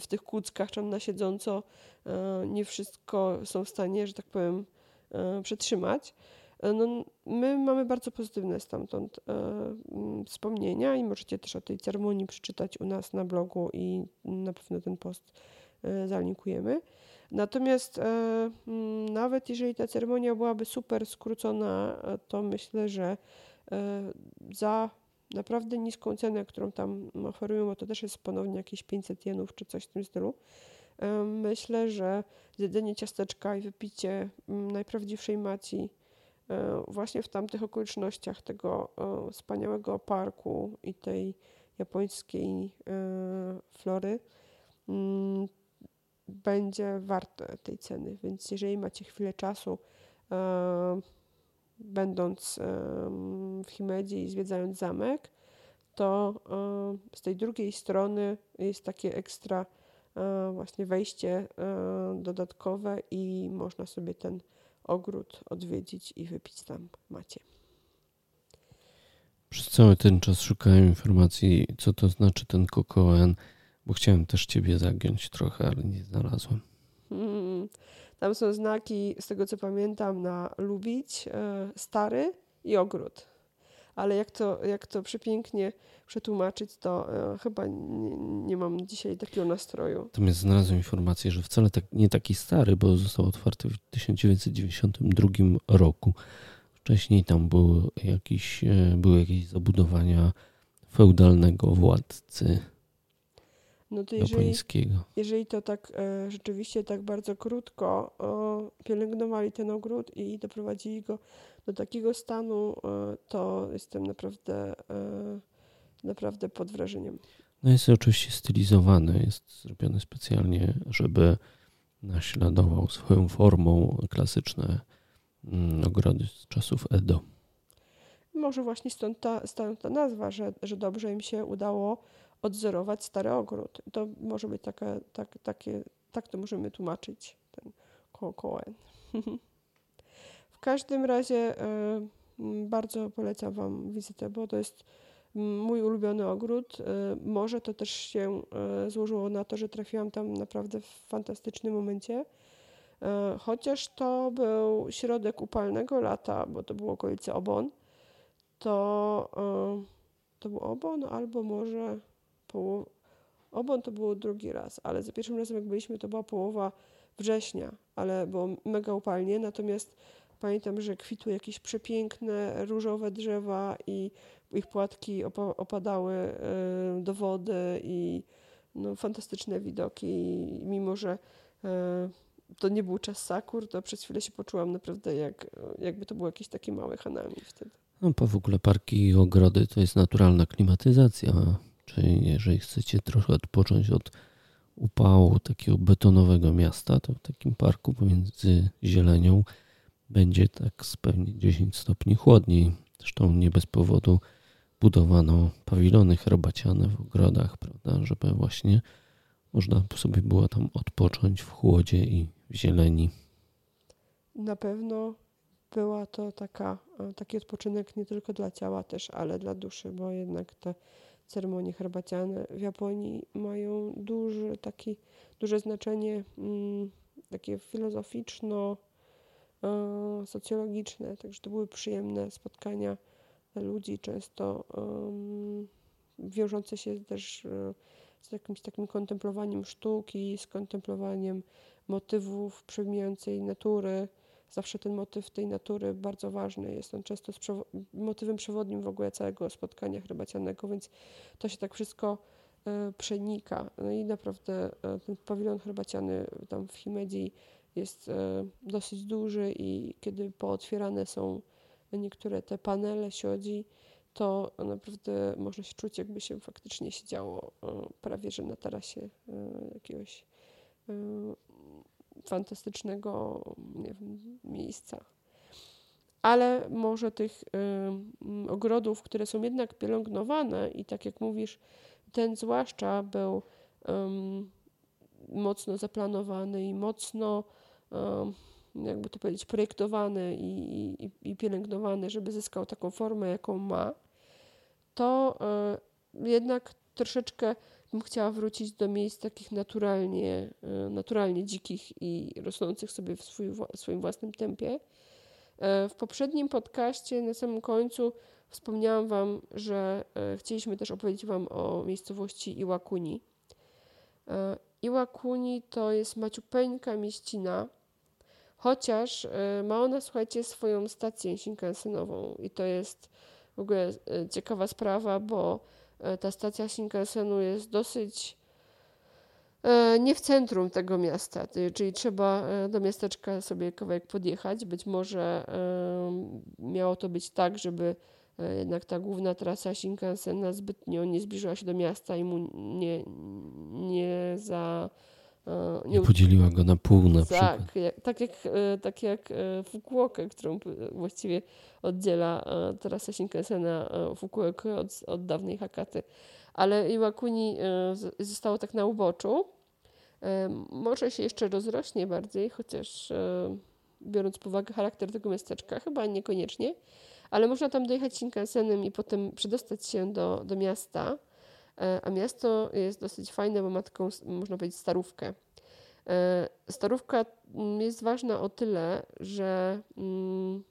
w tych kłódzkach tam na siedząco e, nie wszystko są w stanie, że tak powiem, e, przetrzymać. No, my mamy bardzo pozytywne stamtąd wspomnienia i możecie też o tej ceremonii przeczytać u nas na blogu i na pewno ten post zalinkujemy. Natomiast e, mm, nawet jeżeli ta ceremonia byłaby super skrócona, e, to myślę, że e, za naprawdę niską cenę, którą tam oferują, bo to też jest ponownie jakieś 500 jenów czy coś w tym stylu, myślę, że zjedzenie ciasteczka i wypicie mm, najprawdziwszej maci właśnie w tamtych okolicznościach tego wspaniałego parku i tej japońskiej flory mm, będzie warte tej ceny. Więc jeżeli macie chwilę czasu, e, będąc e, w Himedzie i zwiedzając zamek, to e, z tej drugiej strony jest takie ekstra e, właśnie wejście e, dodatkowe i można sobie ten ogród odwiedzić i wypić tam macie. Przez cały ten czas szukałem informacji, co to znaczy ten kokoen bo chciałem też ciebie zagiąć trochę, ale nie znalazłem. Hmm. Tam są znaki, z tego co pamiętam, na lubić, e, stary i ogród. Ale jak to, jak to przepięknie przetłumaczyć, to e, chyba nie, nie, mam dzisiaj takiego nastroju. Natomiast znalazłem informację, że wcale tak, nie taki stary, bo został otwarty w 1992 roku. Wcześniej tam były jakieś, e, były jakieś zabudowania feudalnego władcy no to jeżeli, jeżeli to tak e, rzeczywiście tak bardzo krótko e, pielęgnowali ten ogród i doprowadzili go do takiego stanu, e, to jestem naprawdę, e, naprawdę pod wrażeniem. No jest oczywiście stylizowany, jest zrobiony specjalnie, żeby naśladował swoją formą klasyczne mm, ogrody z czasów Edo. Może właśnie stąd ta, stąd ta nazwa, że, że dobrze im się udało odzorować stary ogród. To może być taka, tak, takie, tak to możemy tłumaczyć ten kołem. [LAUGHS] w każdym razie y, bardzo polecam Wam wizytę, bo to jest mój ulubiony ogród. Y, może to też się y, złożyło na to, że trafiłam tam naprawdę w fantastycznym momencie. Chociaż to był środek upalnego lata, bo to było okolice Obon, to to był Obon albo może połowa, obon to było drugi raz, ale za pierwszym razem jak byliśmy to była połowa września, ale było mega upalnie, natomiast pamiętam, że kwitły jakieś przepiękne różowe drzewa i ich płatki opa opadały y, do wody i no, fantastyczne widoki. Mimo, że e, to nie był czas sakur, to przez chwilę się poczułam naprawdę jak, jakby to było jakieś takie małe hanami wtedy. No, po w ogóle parki i ogrody to jest naturalna klimatyzacja. Czyli jeżeli chcecie trochę odpocząć od upału takiego betonowego miasta, to w takim parku pomiędzy zielenią będzie tak z pewnie 10 stopni chłodniej. Zresztą nie bez powodu budowano pawilony herbaciane w ogrodach, prawda, żeby właśnie można sobie było tam odpocząć w chłodzie i w zieleni. Na pewno była to taka, e, taki odpoczynek nie tylko dla ciała też, ale dla duszy, bo jednak te ceremonie herbaciane w Japonii mają duży, taki, duże znaczenie mm, takie filozoficzno, e, socjologiczne, także to były przyjemne spotkania ludzi, często wiążące się też e, z jakimś takim kontemplowaniem sztuki, z kontemplowaniem motywów przemijającej natury. Zawsze ten motyw tej natury bardzo ważny jest. On często jest motywem przewodnim w ogóle całego spotkania herbacianego, więc to się tak wszystko e, przenika. No i naprawdę e, ten pawilon herbaciany tam w Himedzi jest e, dosyć duży i kiedy pootwierane są niektóre te panele siodzi, to naprawdę można się czuć, jakby się faktycznie siedziało prawie że na tarasie jakiegoś fantastycznego nie wiem, miejsca. Ale może tych y, ogrodów, które są jednak pielęgnowane i tak jak mówisz, ten zwłaszcza był um, mocno zaplanowany i mocno, um, jakby to powiedzieć, projektowany i, i, i, pielęgnowany, żeby zyskał taką formę, jaką ma, to y, jednak troszeczkę bym chciała wrócić do miejsc takich naturalnie, e, naturalnie dzikich i rosnących sobie w swój, swoim własnym tempie. E, w poprzednim podcaście na samym końcu wspomniałam Wam, że e, chcieliśmy też opowiedzieć Wam o miejscowości Iwakuni. Iwakuni to jest maciupeńka mieścina, chociaż ma ona, słuchajcie, swoją stację Shinkansenową i to jest w ogóle ciekawa sprawa, bo ta stacja Shinkensenu jest dosyć e, nie w centrum tego miasta, czyli trzeba e, do miasteczka sobie kawałek podjechać. Być może miało to być tak, żeby jednak ta główna trasa Shinkansena zbytnio nie zbliżyła się do miasta i mu nie, nie za E, nie podzieliła go na pół na tak, przykład. Jak, tak jak, e, tak jak e, Fukuokę, którą właściwie oddziela trasa Shinkensena Fukuokę od, od dawnej Hakaty. Ale Iwakuni zostało tak na uboczu. Może się jeszcze rozrośnie bardziej, chociaż biorąc pod uwagę charakter tego miasteczka, chyba niekoniecznie, ale można tam dojechać Shinkansenem i potem przedostać się do, do miasta E, a miasto jest dosyć fajne, bo ma taką, można powiedzieć, starówkę. E, starówka jest ważna o tyle, że mm,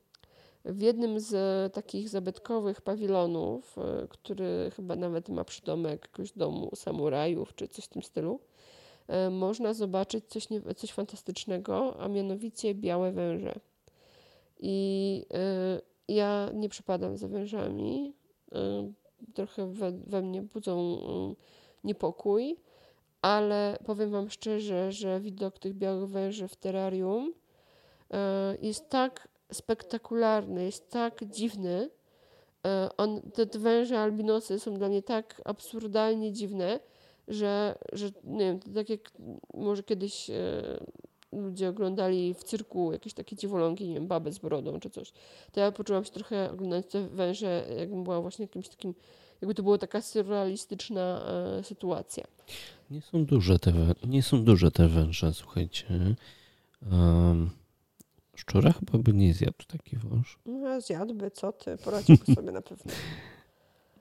w jednym z takich zabytkowych pawilonów, e, który chyba nawet ma przydomek jakiegoś domu samurajów czy coś w tym stylu, można zobaczyć coś, coś fantastycznego, a mianowicie białe węże. I ja nie przepadam za wężami trochę we, we mnie budzą mm, niepokój, ale powiem Wam szczerze, że widok tych białych węży w terrarium e, jest tak spektakularny, jest tak dziwny. E, on, te, węże albinosy są dla mnie tak absurdalnie dziwne, że, że nie wiem, tak jak może kiedyś ludzie oglądali w cyrku jakieś takie dziwolągi, nie wiem, babę z brodą czy coś, to ja poczułam się trochę oglądając te węże, jakbym była właśnie jakimś takim, jakby to była taka surrealistyczna e, sytuacja. Nie są duże te, nie są duże te węże, słuchajcie. Um, szczura chyba by nie zjadł taki wąż. No, zjadłby, co ty, poradziłby [LAUGHS] sobie na pewno.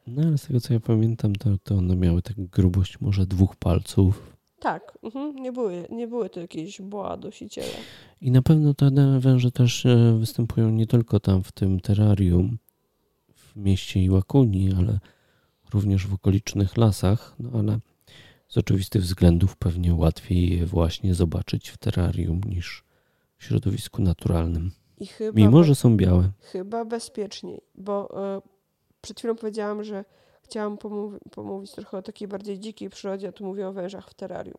No ale z tego co ja pamiętam, to, to one miały tak grubość może dwóch palców tak, mhm. nie, były, nie były to jakieś boa dosiciele. I na pewno te węże też e, występują nie tylko tam w tym terrarium w mieście Iwakuni, ale również w okolicznych lasach, no ale z oczywistych względów pewnie łatwiej je właśnie zobaczyć w terrarium niż w środowisku naturalnym. Mimo, że są białe. Chyba bezpieczniej, bo y, przed chwilą powiedziałam, że chciałam pomówi pomówić trochę o takiej bardziej dzikiej przyrodzie, a tu mówię o wężach w terrarium.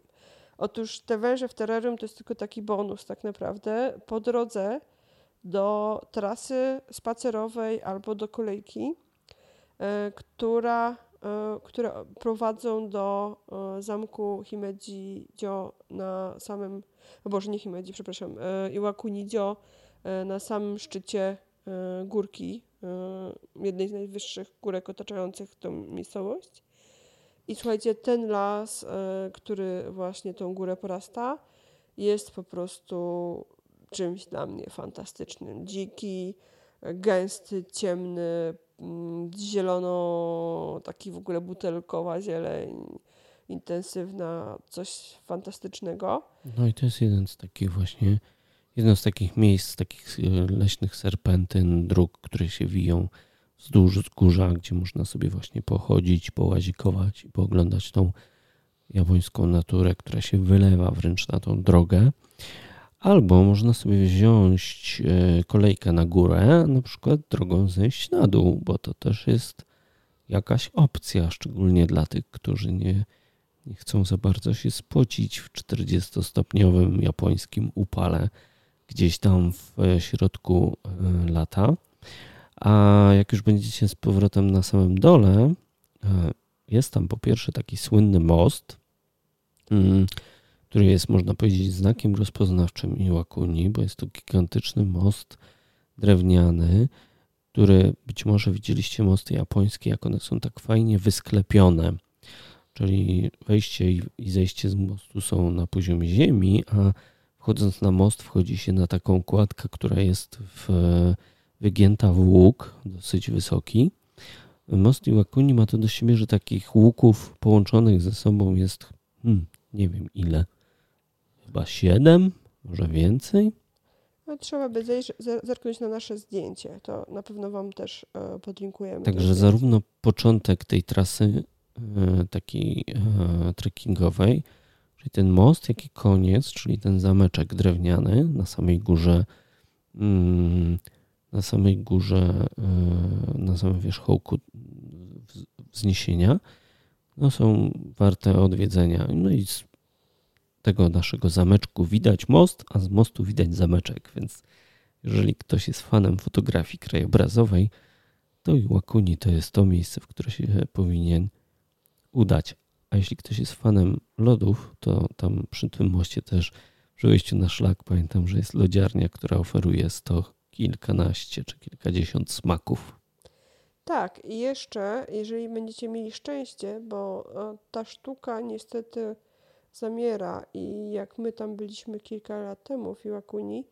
Otóż te węże w terrarium to jest tylko taki bonus tak naprawdę. Po drodze do trasy spacerowej albo do kolejki, e, która, e, które prowadzą do e, zamku Himeji-dio na samym, o Boże, nie Himeji, przepraszam, Iwakuni-dio na samym szczycie górki, jednej z najwyższych górek otaczających tą miejscowość. I słuchajcie, ten las, który właśnie tą górę porasta, jest po prostu czymś dla mnie fantastycznym. Dziki, gęsty, ciemny, mm, zielono, taki w ogóle butelkowa zieleń, intensywna, coś fantastycznego. No i to jest jeden z takich właśnie, jedno z takich miejsc, takich e, leśnych serpentyn, dróg, które się wiją wzdłuż wzgórza, gdzie można sobie właśnie pochodzić, połazikować i pooglądać tą japońską naturę, która się wylewa wręcz na tą drogę. Albo można sobie wziąć e, kolejkę na górę, na przykład drogą zejść na dół, bo to też jest jakaś opcja, szczególnie dla tych, którzy nie, nie chcą za bardzo się spocić w 40-stopniowym japońskim upale gdzieś tam w środku e, lata. A jak już będziecie z powrotem na samym dole, e, jest tam po pierwsze taki słynny most, mm, który jest, można powiedzieć, znakiem rozpoznawczym Iwakuni, bo jest to gigantyczny most drewniany, który być może widzieliście mosty japońskie, jak one są tak fajnie wysklepione. Czyli wejście i zejście z mostu są na poziomie ziemi, a wchodząc na most wchodzi się na taką kładkę, która jest w, wygięta w łuk, dosyć wysoki. Most Iwakuni ma to do siebie, że takich łuków połączonych ze sobą jest hmm, nie wiem ile chyba 7, może więcej. No, trzeba by zerknąć na nasze zdjęcie. To na pewno Wam też e, podlinkujemy. Także zarówno początek tej trasy e, takiej trekkingowej, czyli ten most, jak i koniec, czyli ten zameczek drewniany na samej górze, mm, na samej górze, na samym wierzchołku wzniesienia, no są warte odwiedzenia. No i tego naszego zameczku widać most, a z mostu widać zameczek, więc jeżeli ktoś jest fanem fotografii krajobrazowej, to Iwakuni to jest to miejsce, w które się powinien udać. A jeśli ktoś jest fanem lodów, to tam przy tym moście też przy wejściu na szlak pamiętam, że jest lodziarnia, która oferuje sto kilkanaście czy kilkadziesiąt smaków. Tak, i jeszcze, jeżeli będziecie mieli szczęście, bo e, ta sztuka niestety zamiera i jak my tam byliśmy kilka lat temu w Iwakuni,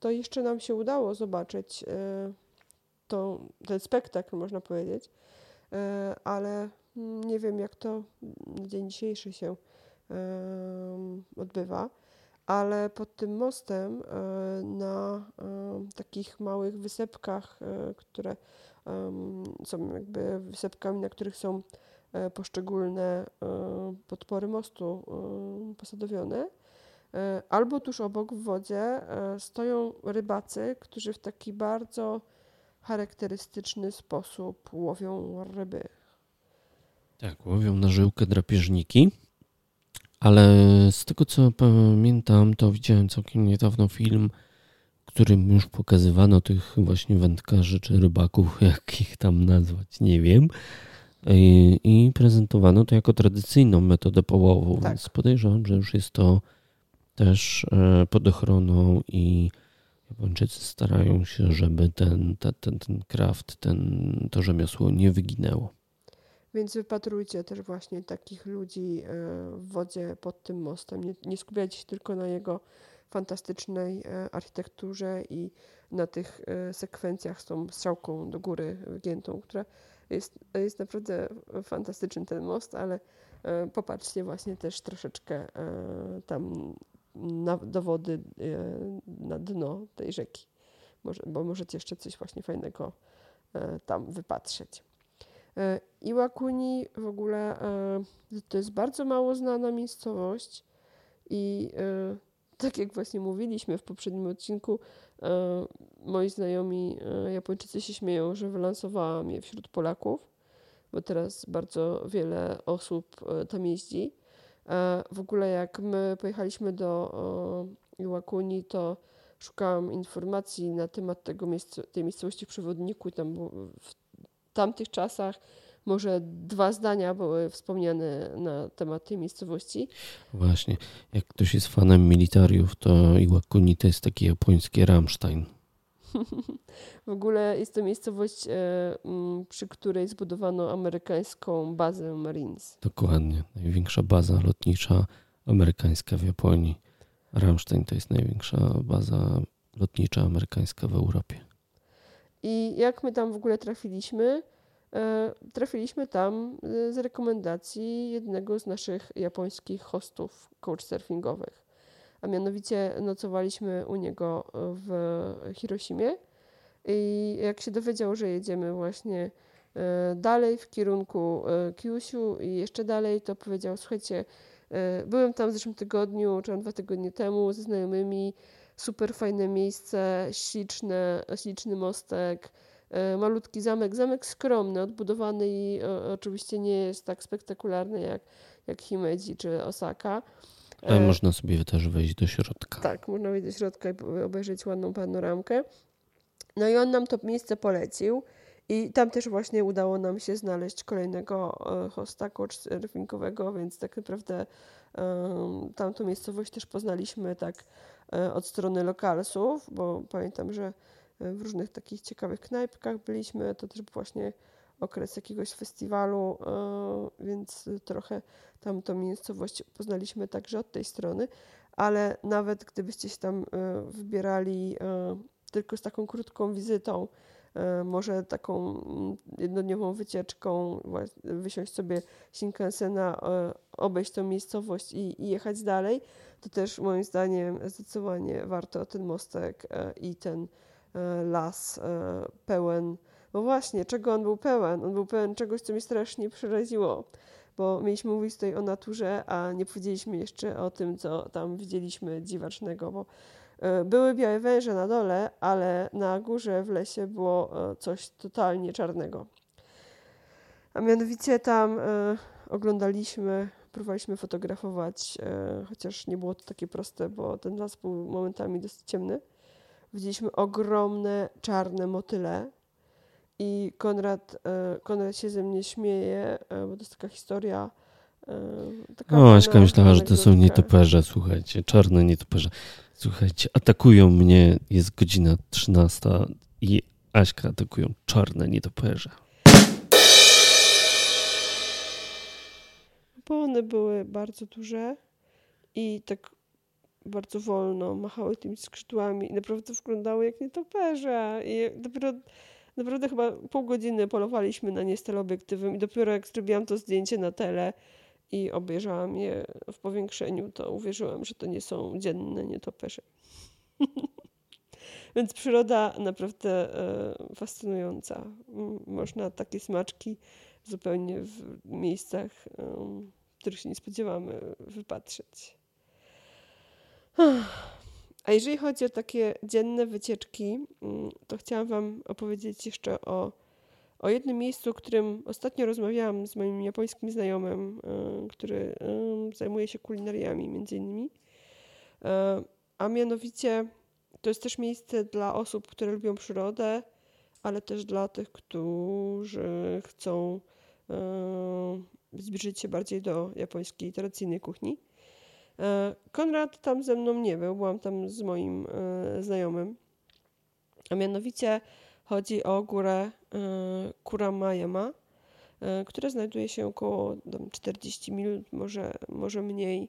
to jeszcze nam się udało zobaczyć e, to, ten spektakl, można powiedzieć, e, ale nie wiem, jak to na dzień dzisiejszy się odbywa, ale pod tym mostem na takich małych wysepkach, które są jakby wysepkami, na których są E, poszczególne e, podpory mostu e, posadowione. Albo tuż obok w wodzie stoją rybacy, którzy w taki bardzo charakterystyczny sposób łowią ryby. Tak, łowią na żyłkę drapieżniki. Ale z tego co pamiętam, to widziałem całkiem niedawno film, którym już pokazywano tych właśnie wędkarzy czy rybaków, [LAUGHS] jak ich tam nazwać, nie wiem. I, i prezentowano to jako tradycyjną metodę połowów, tak. więc podejrzewam, że już jest to też e, pod ochroną i Japończycy starają się, żeby ten, ten, ten, ten kraft, ten, to rzemiosło nie wyginęło. Więc wypatrujcie też właśnie takich ludzi e, w wodzie pod tym mostem. Nie, nie skupiajcie się tylko na jego fantastycznej e, architekturze i na tych sekwencjach z tą strzałką do góry wygiętą, która jest, jest naprawdę fantastyczny ten most, ale e, popatrzcie właśnie też troszeczkę e, tam na, do wody, e, na dno tej rzeki, bo możecie jeszcze coś właśnie fajnego tam wypatrzeć. Iwakuni w ogóle to jest bardzo mało znana miejscowość i tak jak właśnie mówiliśmy w poprzednim odcinku, moi znajomi Japończycy się śmieją, że wylansowałam je wśród Polaków, bo teraz bardzo wiele osób tam jeździ. W ogóle jak my pojechaliśmy do Iłakuni, to szukałam informacji na temat tego miejsc tej miejscowości w przewodniku tam w tamtych czasach może dwa zdania były wspomniane na temat tej miejscowości. Właśnie, jak ktoś jest fanem militariów, to Iwakuni to jest taki japoński Rammstein. [LAUGHS] w ogóle jest to miejscowość, e, przy której zbudowano amerykańską bazę Marines. Dokładnie, największa baza lotnicza amerykańska w Japonii. Rammstein to jest największa baza lotnicza amerykańska w Europie. I jak my tam w ogóle trafiliśmy? E, trafiliśmy tam e, z rekomendacji jednego z naszych japońskich hostów couchsurfingowych. A mianowicie nocowaliśmy u niego w Hiroshimie. I jak się dowiedział, że jedziemy właśnie e, dalej w kierunku Kyushu i jeszcze dalej, to powiedział: Słuchajcie, byłem tam w zeszłym tygodniu, czy dwa tygodnie temu ze znajomymi. Super fajne miejsce, śliczne, śliczny mostek E, malutki zamek, zamek skromny, odbudowany i oczywiście nie jest tak spektakularny jak, jak Himeji czy Osaka. Ale e, można sobie też wejść do środka. Tak, można wejść do środka i obejrzeć ładną panoramkę. No i on nam to miejsce polecił. I tam też właśnie udało nam się znaleźć kolejnego e, hosta couchsurfingowego, więc tak naprawdę um, tamtą miejscowość też poznaliśmy tak od strony lokalsów, bo pamiętam, że w różnych takich ciekawych knajpkach byliśmy. To też właśnie okres jakiegoś festiwalu, e, więc trochę tam tą miejscowość poznaliśmy także od tej strony, ale nawet gdybyście się tam e, wybierali e, tylko z taką krótką wizytą, może taką mm, jednodniową wycieczką, wysiąść sobie Shinkansena, obejść tą miejscowość i, i jechać dalej, to też moim zdaniem zdecydowanie warto ten mostek i ten E, las e, pełen. No właśnie, czego on był pełen? On był pełen czegoś, co mnie strasznie przeraziło, bo mieliśmy mówić tutaj o naturze, a nie powiedzieliśmy jeszcze o tym, co tam widzieliśmy dziwacznego, bo e, były białe węże na dole, ale na górze w lesie było coś totalnie czarnego. A mianowicie tam oglądaliśmy, próbowaliśmy fotografować, chociaż nie było to takie proste, bo ten las był momentami dosyć ciemny widzieliśmy ogromne czarne motyle. I Konrad, e, Konrad się ze mnie śmieje, e, bo to jest taka historia. E, taka o, Aśka myślała, że to są nietoperze, słuchajcie, czarne nietoperze. Słuchajcie, atakują mnie, jest godzina 13 i Aśka atakują czarne nietoperze. Bo one były bardzo duże i tak bardzo wolno, machały tymi skrzydłami i naprawdę wyglądały jak nietoperze. I dopiero, naprawdę chyba pół godziny polowaliśmy na nie z teleobiektywem i dopiero jak zrobiłam to zdjęcie na tele i obejrzałam je w powiększeniu, to uwierzyłam, że to nie są dzienne nietoperze. [LAUGHS] Więc przyroda naprawdę e, fascynująca. Można takie smaczki zupełnie w miejscach, e, których się nie spodziewamy, wypatrzeć. A jeżeli chodzi o takie dzienne wycieczki, to chciałam Wam opowiedzieć jeszcze o, o jednym miejscu, o którym ostatnio rozmawiałam z moim japońskim znajomym, e, który zajmuje się kulinariami między innymi. E, a mianowicie to jest też miejsce dla osób, które lubią przyrodę, ale też dla tych, którzy chcą e, zbliżyć się bardziej do japońskiej tradycyjnej kuchni. Konrad tam ze mną nie był, byłam tam z moim znajomym. A mianowicie chodzi o górę e, Kuramayama, która znajduje się około 40 minut, może, może mniej,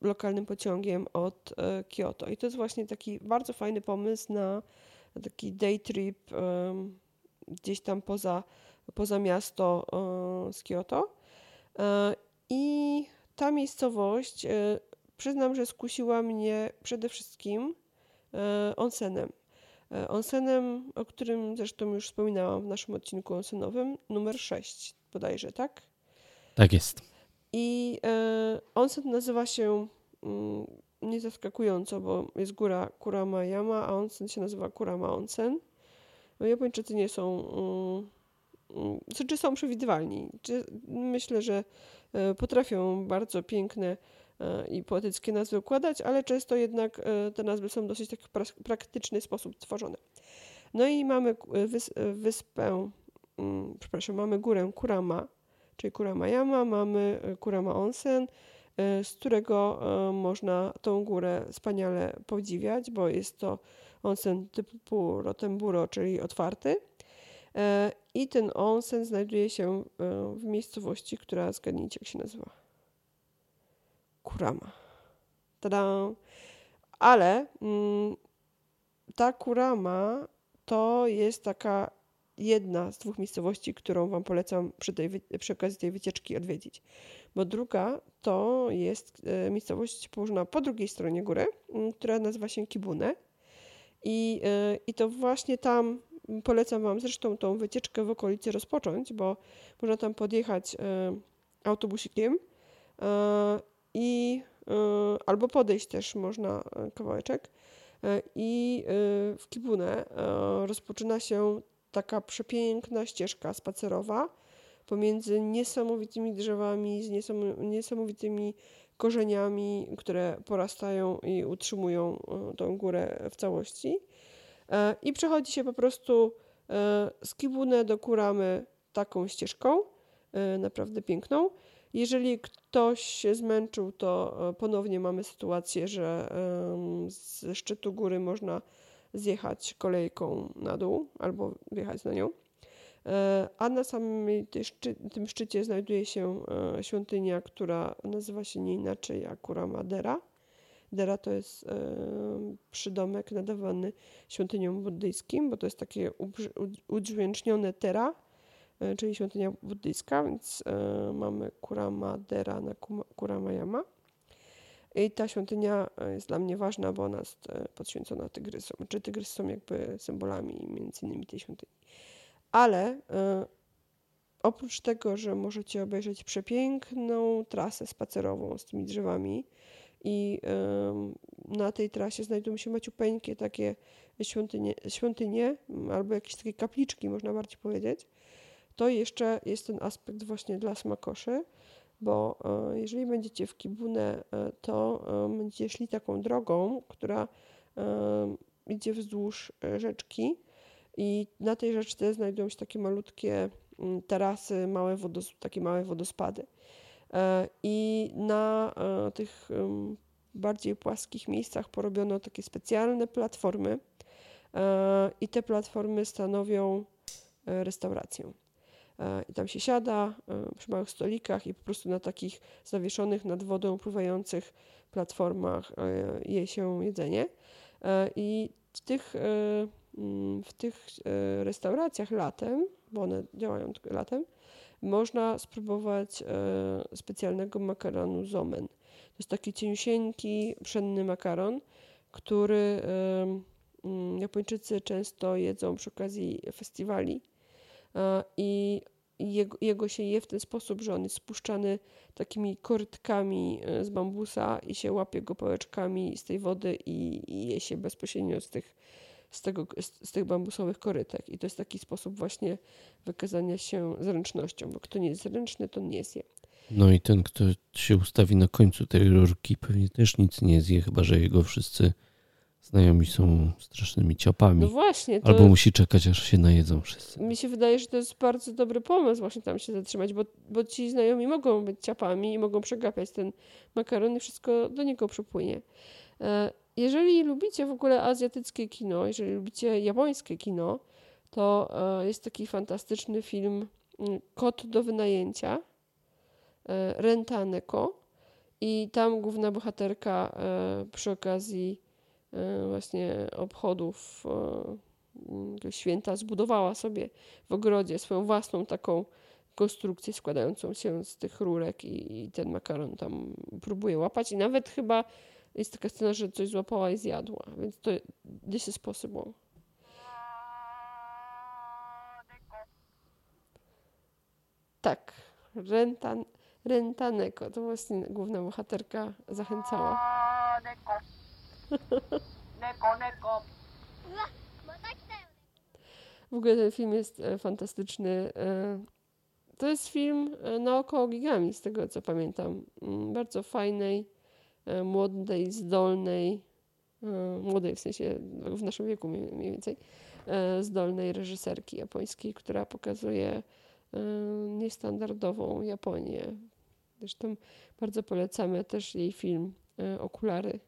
lokalnym pociągiem od Kyoto. I to jest właśnie taki bardzo fajny pomysł na taki day trip gdzieś tam poza, poza miasto z Kyoto. I ta miejscowość, przyznam, że skusiła mnie przede wszystkim onsenem. E, onsenem, o którym zresztą już wspominałam w naszym odcinku onsenowym, numer 6 bodajże, tak? Tak jest. I onsen nazywa się mm, niezaskakująco, bo jest góra Kurama Yama, a onsen się nazywa Kurama Onsen. No, Japończycy nie są mm, czy są przewidywalni. Czy, myślę, że potrafią bardzo piękne i poetyckie nazwy układać, ale często jednak te nazwy są dosyć tak w praktyczny sposób tworzone. No i mamy wys wyspę, mm, przepraszam, mamy górę Kurama, czyli Kurama Yama, mamy Kurama Onsen, E, z którego e, można tą górę wspaniale podziwiać, bo jest to onsen typu Rotemburo, czyli otwarty. E, I ten onsen znajduje się w miejscowości, która zgadnijcie jak się nazywa. Kurama. Tada! Ale mm, ta Kurama to jest taka jedna z dwóch miejscowości, którą Wam polecam przy, tej, przy okazji tej wycieczki odwiedzić. Bo druga to jest e, miejscowość położona po drugiej stronie góry, która nazywa się Kibune. I, e, I to właśnie tam polecam Wam zresztą tą wycieczkę w okolicy rozpocząć, bo można tam podjechać e, autobusikiem i albo podejść też można kawałeczek. I w Kibune rozpoczyna się taka przepiękna ścieżka spacerowa pomiędzy niesamowitymi drzewami, z niesamowitymi korzeniami, które porastają i utrzymują tą górę w całości. I przechodzi się po prostu z Kibune do Kuramy taką ścieżką, naprawdę piękną. Jeżeli ktoś się zmęczył, to ponownie mamy sytuację, że ze szczytu góry można zjechać kolejką na dół albo wjechać na nią. E, a na samym tym szczycie znajduje się e, świątynia, która nazywa się nie inaczej jak Kurama Dera. To jest e, przydomek nadawany świątyniom buddyjskim, bo to jest takie udźwięcznione Tera, czyli świątynia buddyjska, więc mamy Kurama Dera na Kurama Yama. I ta świątynia e, jest dla mnie ważna, bo ona jest e, poświęcona tygrysom. Czy tygrysy są jakby symbolami między innymi tej świątyni. Ale oprócz tego, że możecie obejrzeć przepiękną trasę spacerową z tymi drzewami i na tej trasie znajdują się maciupeńkie takie świątynie, świątynie albo jakieś takie kapliczki, można bardziej powiedzieć, to jeszcze jest ten aspekt właśnie dla smakoszy, bo e, jeżeli będziecie w Kibune, e, to e, będziecie szli taką drogą, która idzie wzdłuż rzeczki i na tej rzeczce znajdują się takie malutkie mm, tarasy, małe wodos takie małe wodospady. I na tych bardziej płaskich miejscach porobiono takie specjalne platformy i te platformy stanowią restaurację. E, i tam się siada e, przy małych stolikach i po prostu na takich zawieszonych nad wodą pływających platformach e, je się jedzenie. I w tych, mm, w tych restauracjach latem, bo one działają tylko latem, można spróbować specjalnego makaronu zomen. To jest taki cieniusieńki, pszenny makaron, który mm, Japończycy często jedzą przy okazji festiwali i jego, jego się je w ten sposób, że on jest spuszczany takimi korytkami e, z bambusa i się łapie go pałeczkami z tej wody i, i je się bezpośrednio z tych, z, tego, z, z, tych bambusowych korytek. I to jest taki sposób właśnie wykazania się zręcznością, bo kto nie jest zręczny, to nie zje. No i ten, kto się ustawi na końcu tej rurki, pewnie też nic nie zje, chyba że jego wszyscy Znajomi są strasznymi ciopami. No właśnie. Albo musi czekać, aż się najedzą wszyscy. Mi się wydaje, że to jest bardzo dobry pomysł właśnie tam się zatrzymać, bo, bo ci znajomi mogą być ciapami i mogą przegapiać ten makaron i wszystko do niego przypłynie. E, jeżeli lubicie w ogóle azjatyckie kino, jeżeli lubicie japońskie kino, to e, jest taki fantastyczny film mm, Kot do wynajęcia e, Rentaneko i tam główna bohaterka przy okazji właśnie obchodów e, święta zbudowała sobie w ogrodzie swoją własną taką konstrukcję składającą się z tych rurek i, i, ten makaron tam próbuje łapać i nawet chyba jest taka scena, że coś złapała i zjadła, więc to this is possible. Tak, Rentan, Rentaneko, to właśnie główna bohaterka zachęcała. Neko, neko. W ogóle ten film jest e, fantastyczny. E, to jest film na około gigami, z tego co pamiętam. Mm, bardzo fajnej, młodej, zdolnej, młodej w sensie w naszym wieku mniej więcej, zdolnej reżyserki japońskiej, która pokazuje niestandardową Japonię. Zresztą bardzo polecamy też jej film Okulary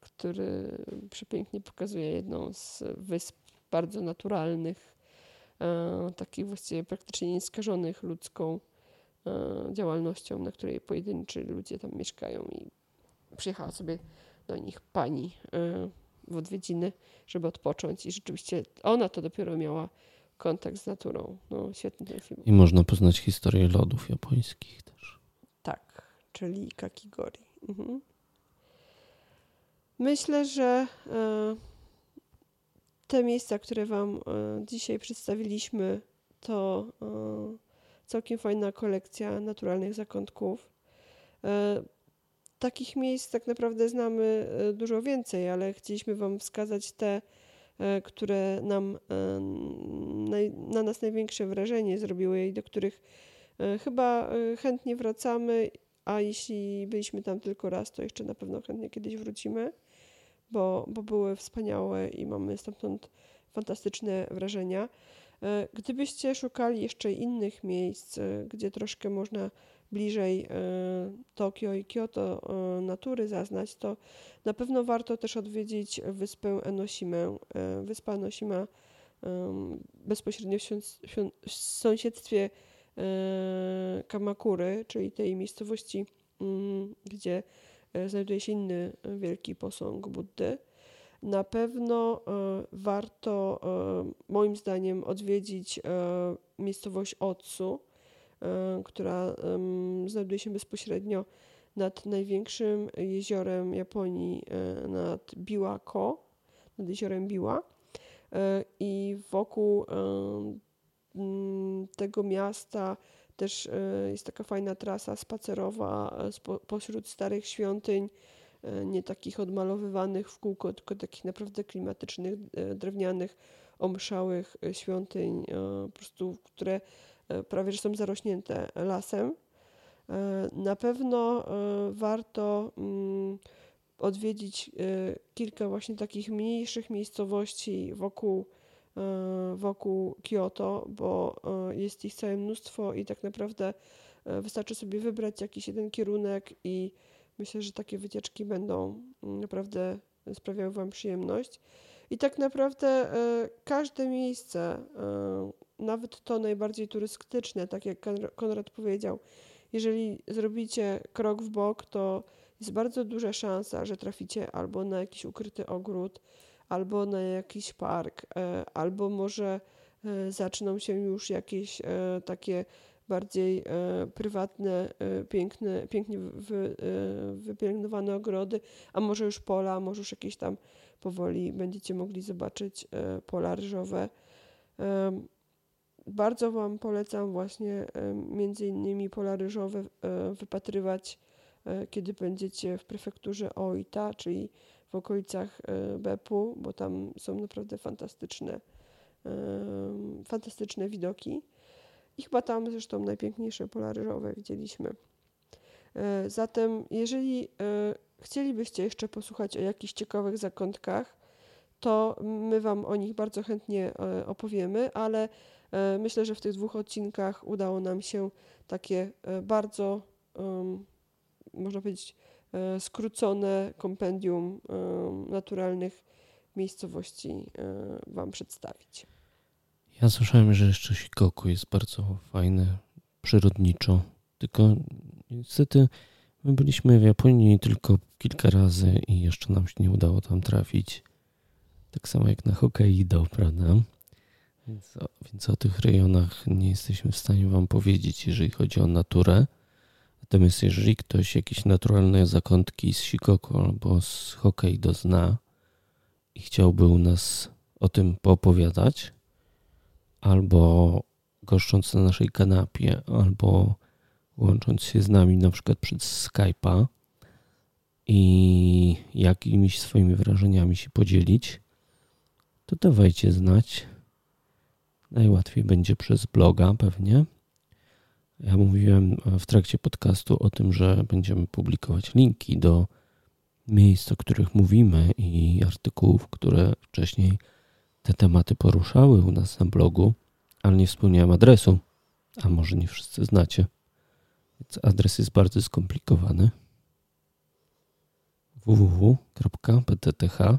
który przepięknie pokazuje jedną z wysp bardzo naturalnych, takich właściwie praktycznie nieskażonych ludzką działalnością, na której pojedynczy ludzie tam mieszkają i przyjechała sobie do nich pani w odwiedziny, żeby odpocząć i rzeczywiście ona to dopiero miała kontakt z naturą. No, świetny ten film. I można poznać historię lodów japońskich też. Tak, czyli kakigori. Mhm. Myślę, że e, te miejsca, które Wam e, dzisiaj przedstawiliśmy, to e, całkiem fajna kolekcja naturalnych zakątków. Takich miejsc tak naprawdę znamy dużo więcej, ale chcieliśmy Wam wskazać te, które nam, na nas największe wrażenie zrobiły i do których chyba chętnie wracamy, a jeśli byliśmy tam tylko raz, to jeszcze na pewno chętnie kiedyś wrócimy bo, bo były wspaniałe i mamy stamtąd fantastyczne wrażenia. E, gdybyście szukali jeszcze innych miejsc, e, gdzie troszkę można bliżej e, Tokio i Kyoto natury zaznać, to na pewno warto też odwiedzić wyspę Enosimę. Wyspa Enosima bezpośrednio w sąsiedztwie Kamakury, czyli tej miejscowości, mm, gdzie znajduje się inny e, wielki posąg Buddy. Na pewno e, warto, moim zdaniem, odwiedzić miejscowość Otsu, która znajduje się bezpośrednio nad największym jeziorem Japonii, nad Biwako, nad jeziorem Biwa. I wokół tego miasta też e, jest taka fajna trasa spacerowa e, pośród starych świątyń, e, nie takich odmalowywanych w kółko, tylko takich naprawdę klimatycznych, drewnianych, omszałych świątyń, po prostu, które prawie że są zarośnięte lasem. Na pewno warto mm, odwiedzić kilka właśnie takich mniejszych miejscowości wokół wokół Kyoto, bo e, jest ich całe mnóstwo i tak naprawdę e, wystarczy sobie wybrać jakiś jeden kierunek i myślę, że takie wycieczki będą mm, naprawdę sprawiały Wam przyjemność. I tak naprawdę każde miejsce, nawet to najbardziej turystyczne, tak jak Konrad powiedział, jeżeli zrobicie krok w bok, to jest bardzo duża szansa, że traficie albo na jakiś ukryty ogród, albo na jakiś park, e, albo może e, zaczną się już jakieś e, takie bardziej prywatne, piękne, pięknie wy, wypielęgnowane ogrody, a może już pola, może już jakieś tam powoli będziecie mogli zobaczyć pola ryżowe. Bardzo Wam polecam właśnie między innymi pola ryżowe wypatrywać, kiedy będziecie w prefekturze Oita, czyli w okolicach e, Bepu, bo tam są naprawdę fantastyczne, fantastyczne widoki. I chyba tam zresztą najpiękniejsze pola widzieliśmy. E, zatem, jeżeli e, chcielibyście jeszcze posłuchać o jakichś ciekawych zakątkach, to my Wam o nich bardzo chętnie opowiemy, ale myślę, że w tych dwóch odcinkach udało nam się takie bardzo, można powiedzieć, E, skrócone kompendium e, naturalnych miejscowości e, Wam przedstawić. Ja słyszałem, że jeszcze Shikoku jest bardzo fajne, przyrodniczo, tylko niestety my byliśmy w Japonii tylko kilka razy i jeszcze nam się nie udało tam trafić. Tak samo jak na Hokkaido, prawda? Więc o, więc o tych rejonach nie jesteśmy w stanie Wam powiedzieć, jeżeli chodzi o naturę. Natomiast jeżeli ktoś jakieś naturalne zakątki z Shikoku albo z Hokkaido zna i chciałby u nas o tym poopowiadać, albo goszcząc na naszej kanapie, albo łącząc się z nami na przykład przez Skype'a i jakimiś swoimi wrażeniami się podzielić, to dawajcie znać. Najłatwiej będzie przez bloga pewnie. Ja mówiłem w trakcie podcastu o tym, że będziemy publikować linki do miejsc, o których mówimy i artykułów, które wcześniej te tematy poruszały u nas na blogu, ale nie wspomniałem adresu, a może nie wszyscy znacie. Więc adres jest bardzo skomplikowany. www.ptth.pl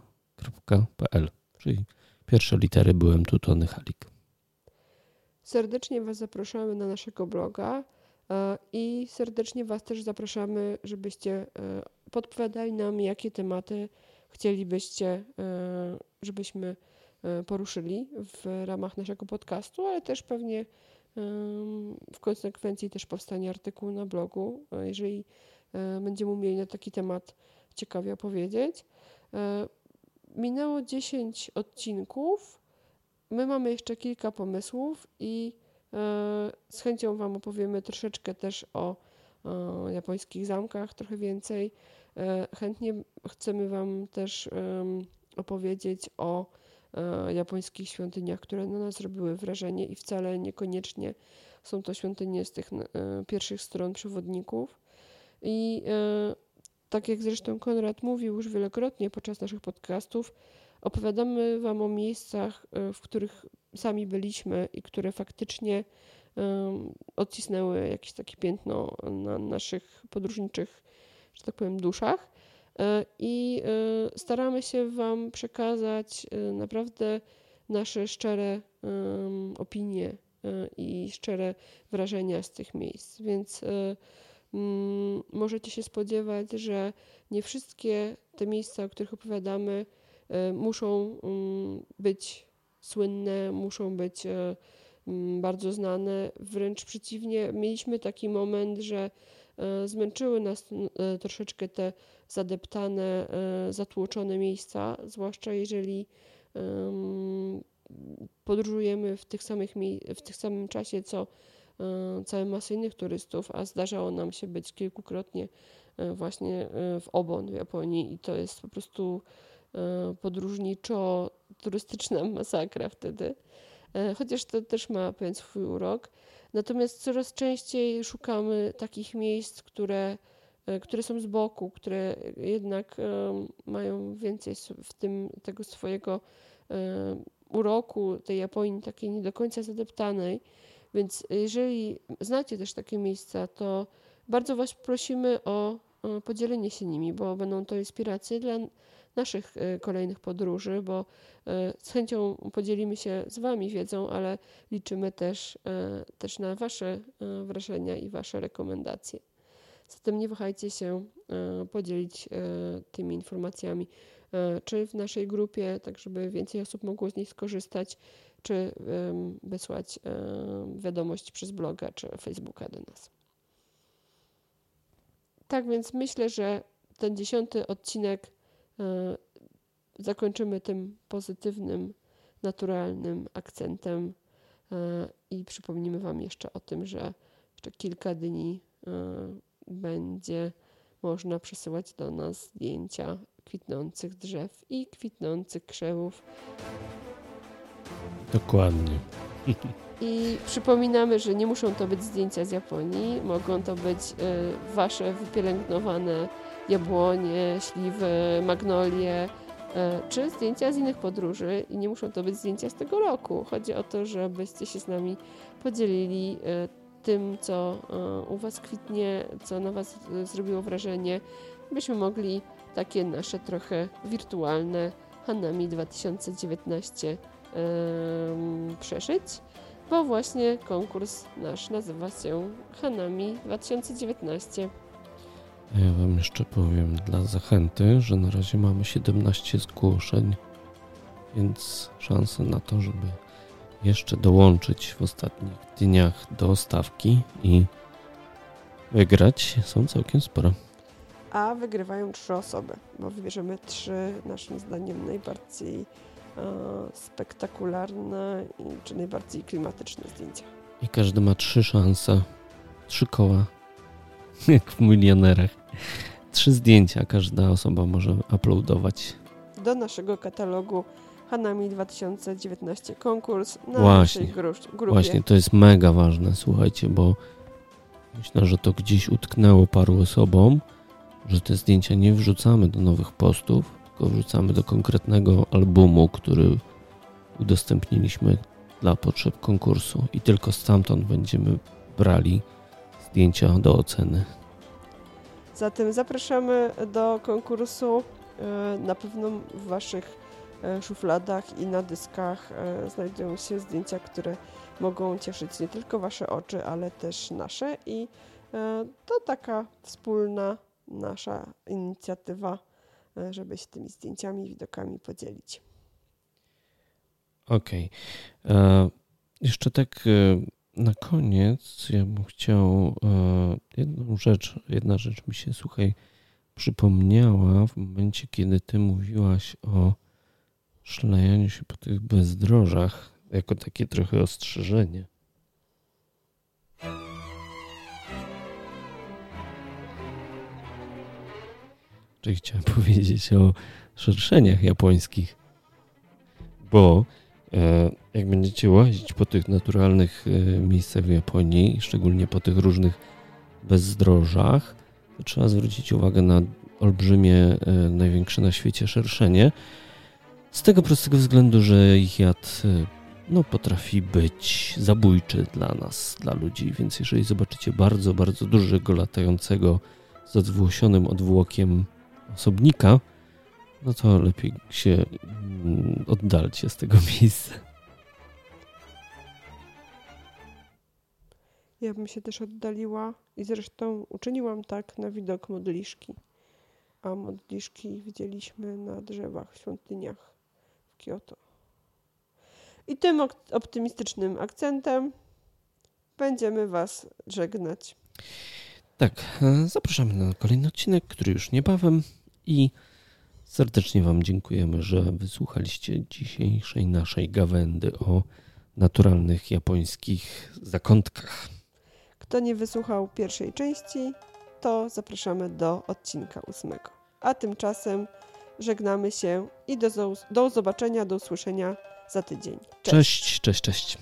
Czyli pierwsze litery byłem tu Tony Halik. Serdecznie Was zapraszamy na naszego bloga e, i serdecznie Was też zapraszamy, żebyście e, podpowiadali nam, jakie tematy chcielibyście, e, żebyśmy poruszyli w ramach naszego podcastu, ale też pewnie w konsekwencji też powstanie artykuł na blogu, jeżeli będziemy umieli na taki temat ciekawie opowiedzieć. Minęło 10 odcinków. My mamy jeszcze kilka pomysłów i e, z chęcią Wam opowiemy troszeczkę też o, japońskich zamkach, trochę więcej. E, chętnie chcemy Wam też opowiedzieć o e, japońskich świątyniach, które na nas zrobiły wrażenie i wcale niekoniecznie są to świątynie z tych pierwszych stron przewodników. I tak jak zresztą Konrad mówił już wielokrotnie podczas naszych podcastów, opowiadamy Wam o miejscach, e, w których sami byliśmy i które faktycznie odcisnęły jakieś takie piętno na naszych podróżniczych, że tak powiem, duszach. E, I e, staramy się Wam przekazać naprawdę nasze szczere opinie i szczere wrażenia z tych miejsc. Więc Mm, możecie się spodziewać, że nie wszystkie te miejsca, o których opowiadamy, muszą mm, być słynne, muszą być e, mm, bardzo znane. Wręcz przeciwnie, mieliśmy taki moment, że e, zmęczyły nas troszeczkę te zadeptane, zatłoczone miejsca, zwłaszcza jeżeli podróżujemy w tych samych w tych samym czasie, co E, całej masy innych turystów, a zdarzało nam się być kilkukrotnie e, właśnie e, w Obon w Japonii i to jest po prostu podróżniczo-turystyczna masakra wtedy. Chociaż to też ma pewien swój urok. Natomiast coraz częściej szukamy takich miejsc, które, które są z boku, które jednak mają więcej w tym tego swojego uroku, tej Japonii takiej nie do końca zadeptanej więc jeżeli znacie też takie miejsca, to bardzo Was prosimy o podzielenie się nimi, bo będą to inspiracje dla naszych e, kolejnych podróży, bo e, z chęcią podzielimy się z Wami wiedzą, ale liczymy też, e, też na Wasze wrażenia i Wasze rekomendacje. Zatem nie wahajcie się podzielić tymi informacjami, czy w naszej grupie, tak żeby więcej osób mogło z nich skorzystać, czy wysłać wiadomość przez bloga czy Facebooka do nas. Tak więc myślę, że ten dziesiąty odcinek zakończymy tym pozytywnym, naturalnym akcentem e, i przypomnimy Wam jeszcze o tym, że jeszcze kilka dni e, będzie można przesyłać do nas zdjęcia kwitnących drzew i kwitnących krzewów. Dokładnie. I przypominamy, że nie muszą to być zdjęcia z Japonii, mogą to być wasze wypielęgnowane jabłonie, śliwy, magnolie, y, czy zdjęcia z innych podróży i nie muszą to być zdjęcia z tego roku. Chodzi o to, żebyście się z nami podzielili y, tym, co u was kwitnie, co na was zrobiło wrażenie, byśmy mogli takie nasze trochę wirtualne Hanami 2019 przeszyć, bo właśnie konkurs nasz nazywa się Hanami 2019. Ja Wam jeszcze powiem dla zachęty, że na razie mamy 17 zgłoszeń, więc szanse na to, żeby jeszcze dołączyć w ostatnich dniach do stawki i wygrać są całkiem spore. A wygrywają trzy osoby, bo wybierzemy trzy naszym zdaniem najbardziej E, spektakularne i, czy najbardziej klimatyczne zdjęcia. I każdy ma trzy szanse, trzy koła, [LAUGHS] jak w milionerach. Trzy zdjęcia każda osoba może uploadować. Do naszego katalogu Hanami 2019 konkurs na Właśnie. naszej gru- grupie. Właśnie, to jest mega ważne, słuchajcie, bo myślę, że to gdzieś utknęło paru osobom, że te zdjęcia nie wrzucamy do nowych postów, tylko wrzucamy do konkretnego albumu, który udostępniliśmy dla potrzeb konkursu i tylko stamtąd będziemy brali zdjęcia do oceny. Zatem zapraszamy do konkursu. E, Na pewno w Waszych e, szufladach i na dyskach e, znajdują się zdjęcia, które mogą cieszyć nie tylko Wasze oczy, ale też nasze. I to taka wspólna nasza inicjatywa, żeby się tymi zdjęciami, widokami podzielić. Okej. E, Jeszcze tak na koniec ja bym chciał e, jedną rzecz, jedna rzecz mi się, słuchaj, przypomniała w momencie, kiedy ty mówiłaś o szlajaniu się po tych bezdrożach, jako takie trochę ostrzeżenie. Czyli chciałem [LAUGHS] powiedzieć o szerszeniach japońskich, bo E, Jak będziecie łazić po tych naturalnych e, miejscach w Japonii, szczególnie po tych różnych bezdrożach, to trzeba zwrócić uwagę na olbrzymie, e, największe na świecie szerszenie. Z tego prostego względu, że ich jad e, no, potrafi być zabójczy dla nas, dla ludzi. Więc jeżeli zobaczycie bardzo, bardzo dużego latającego z odwłosionym odwłokiem osobnika, no to lepiej się mm, oddalcie z tego [LAUGHS] miejsca. Ja bym się też oddaliła i zresztą uczyniłam tak na widok modliszki. A modliszki widzieliśmy na drzewach w świątyniach w Kyoto. I tym optymistycznym akcentem będziemy Was żegnać. Tak, e, zapraszamy na kolejny odcinek, który już niebawem i serdecznie Wam dziękujemy, że wysłuchaliście dzisiejszej naszej gawędy o naturalnych japońskich zakątkach. Kto nie wysłuchał pierwszej części, to zapraszamy do odcinka ósmego. A tymczasem żegnamy się i do, do zobaczenia, do usłyszenia za tydzień. Cześć, cześć, cześć.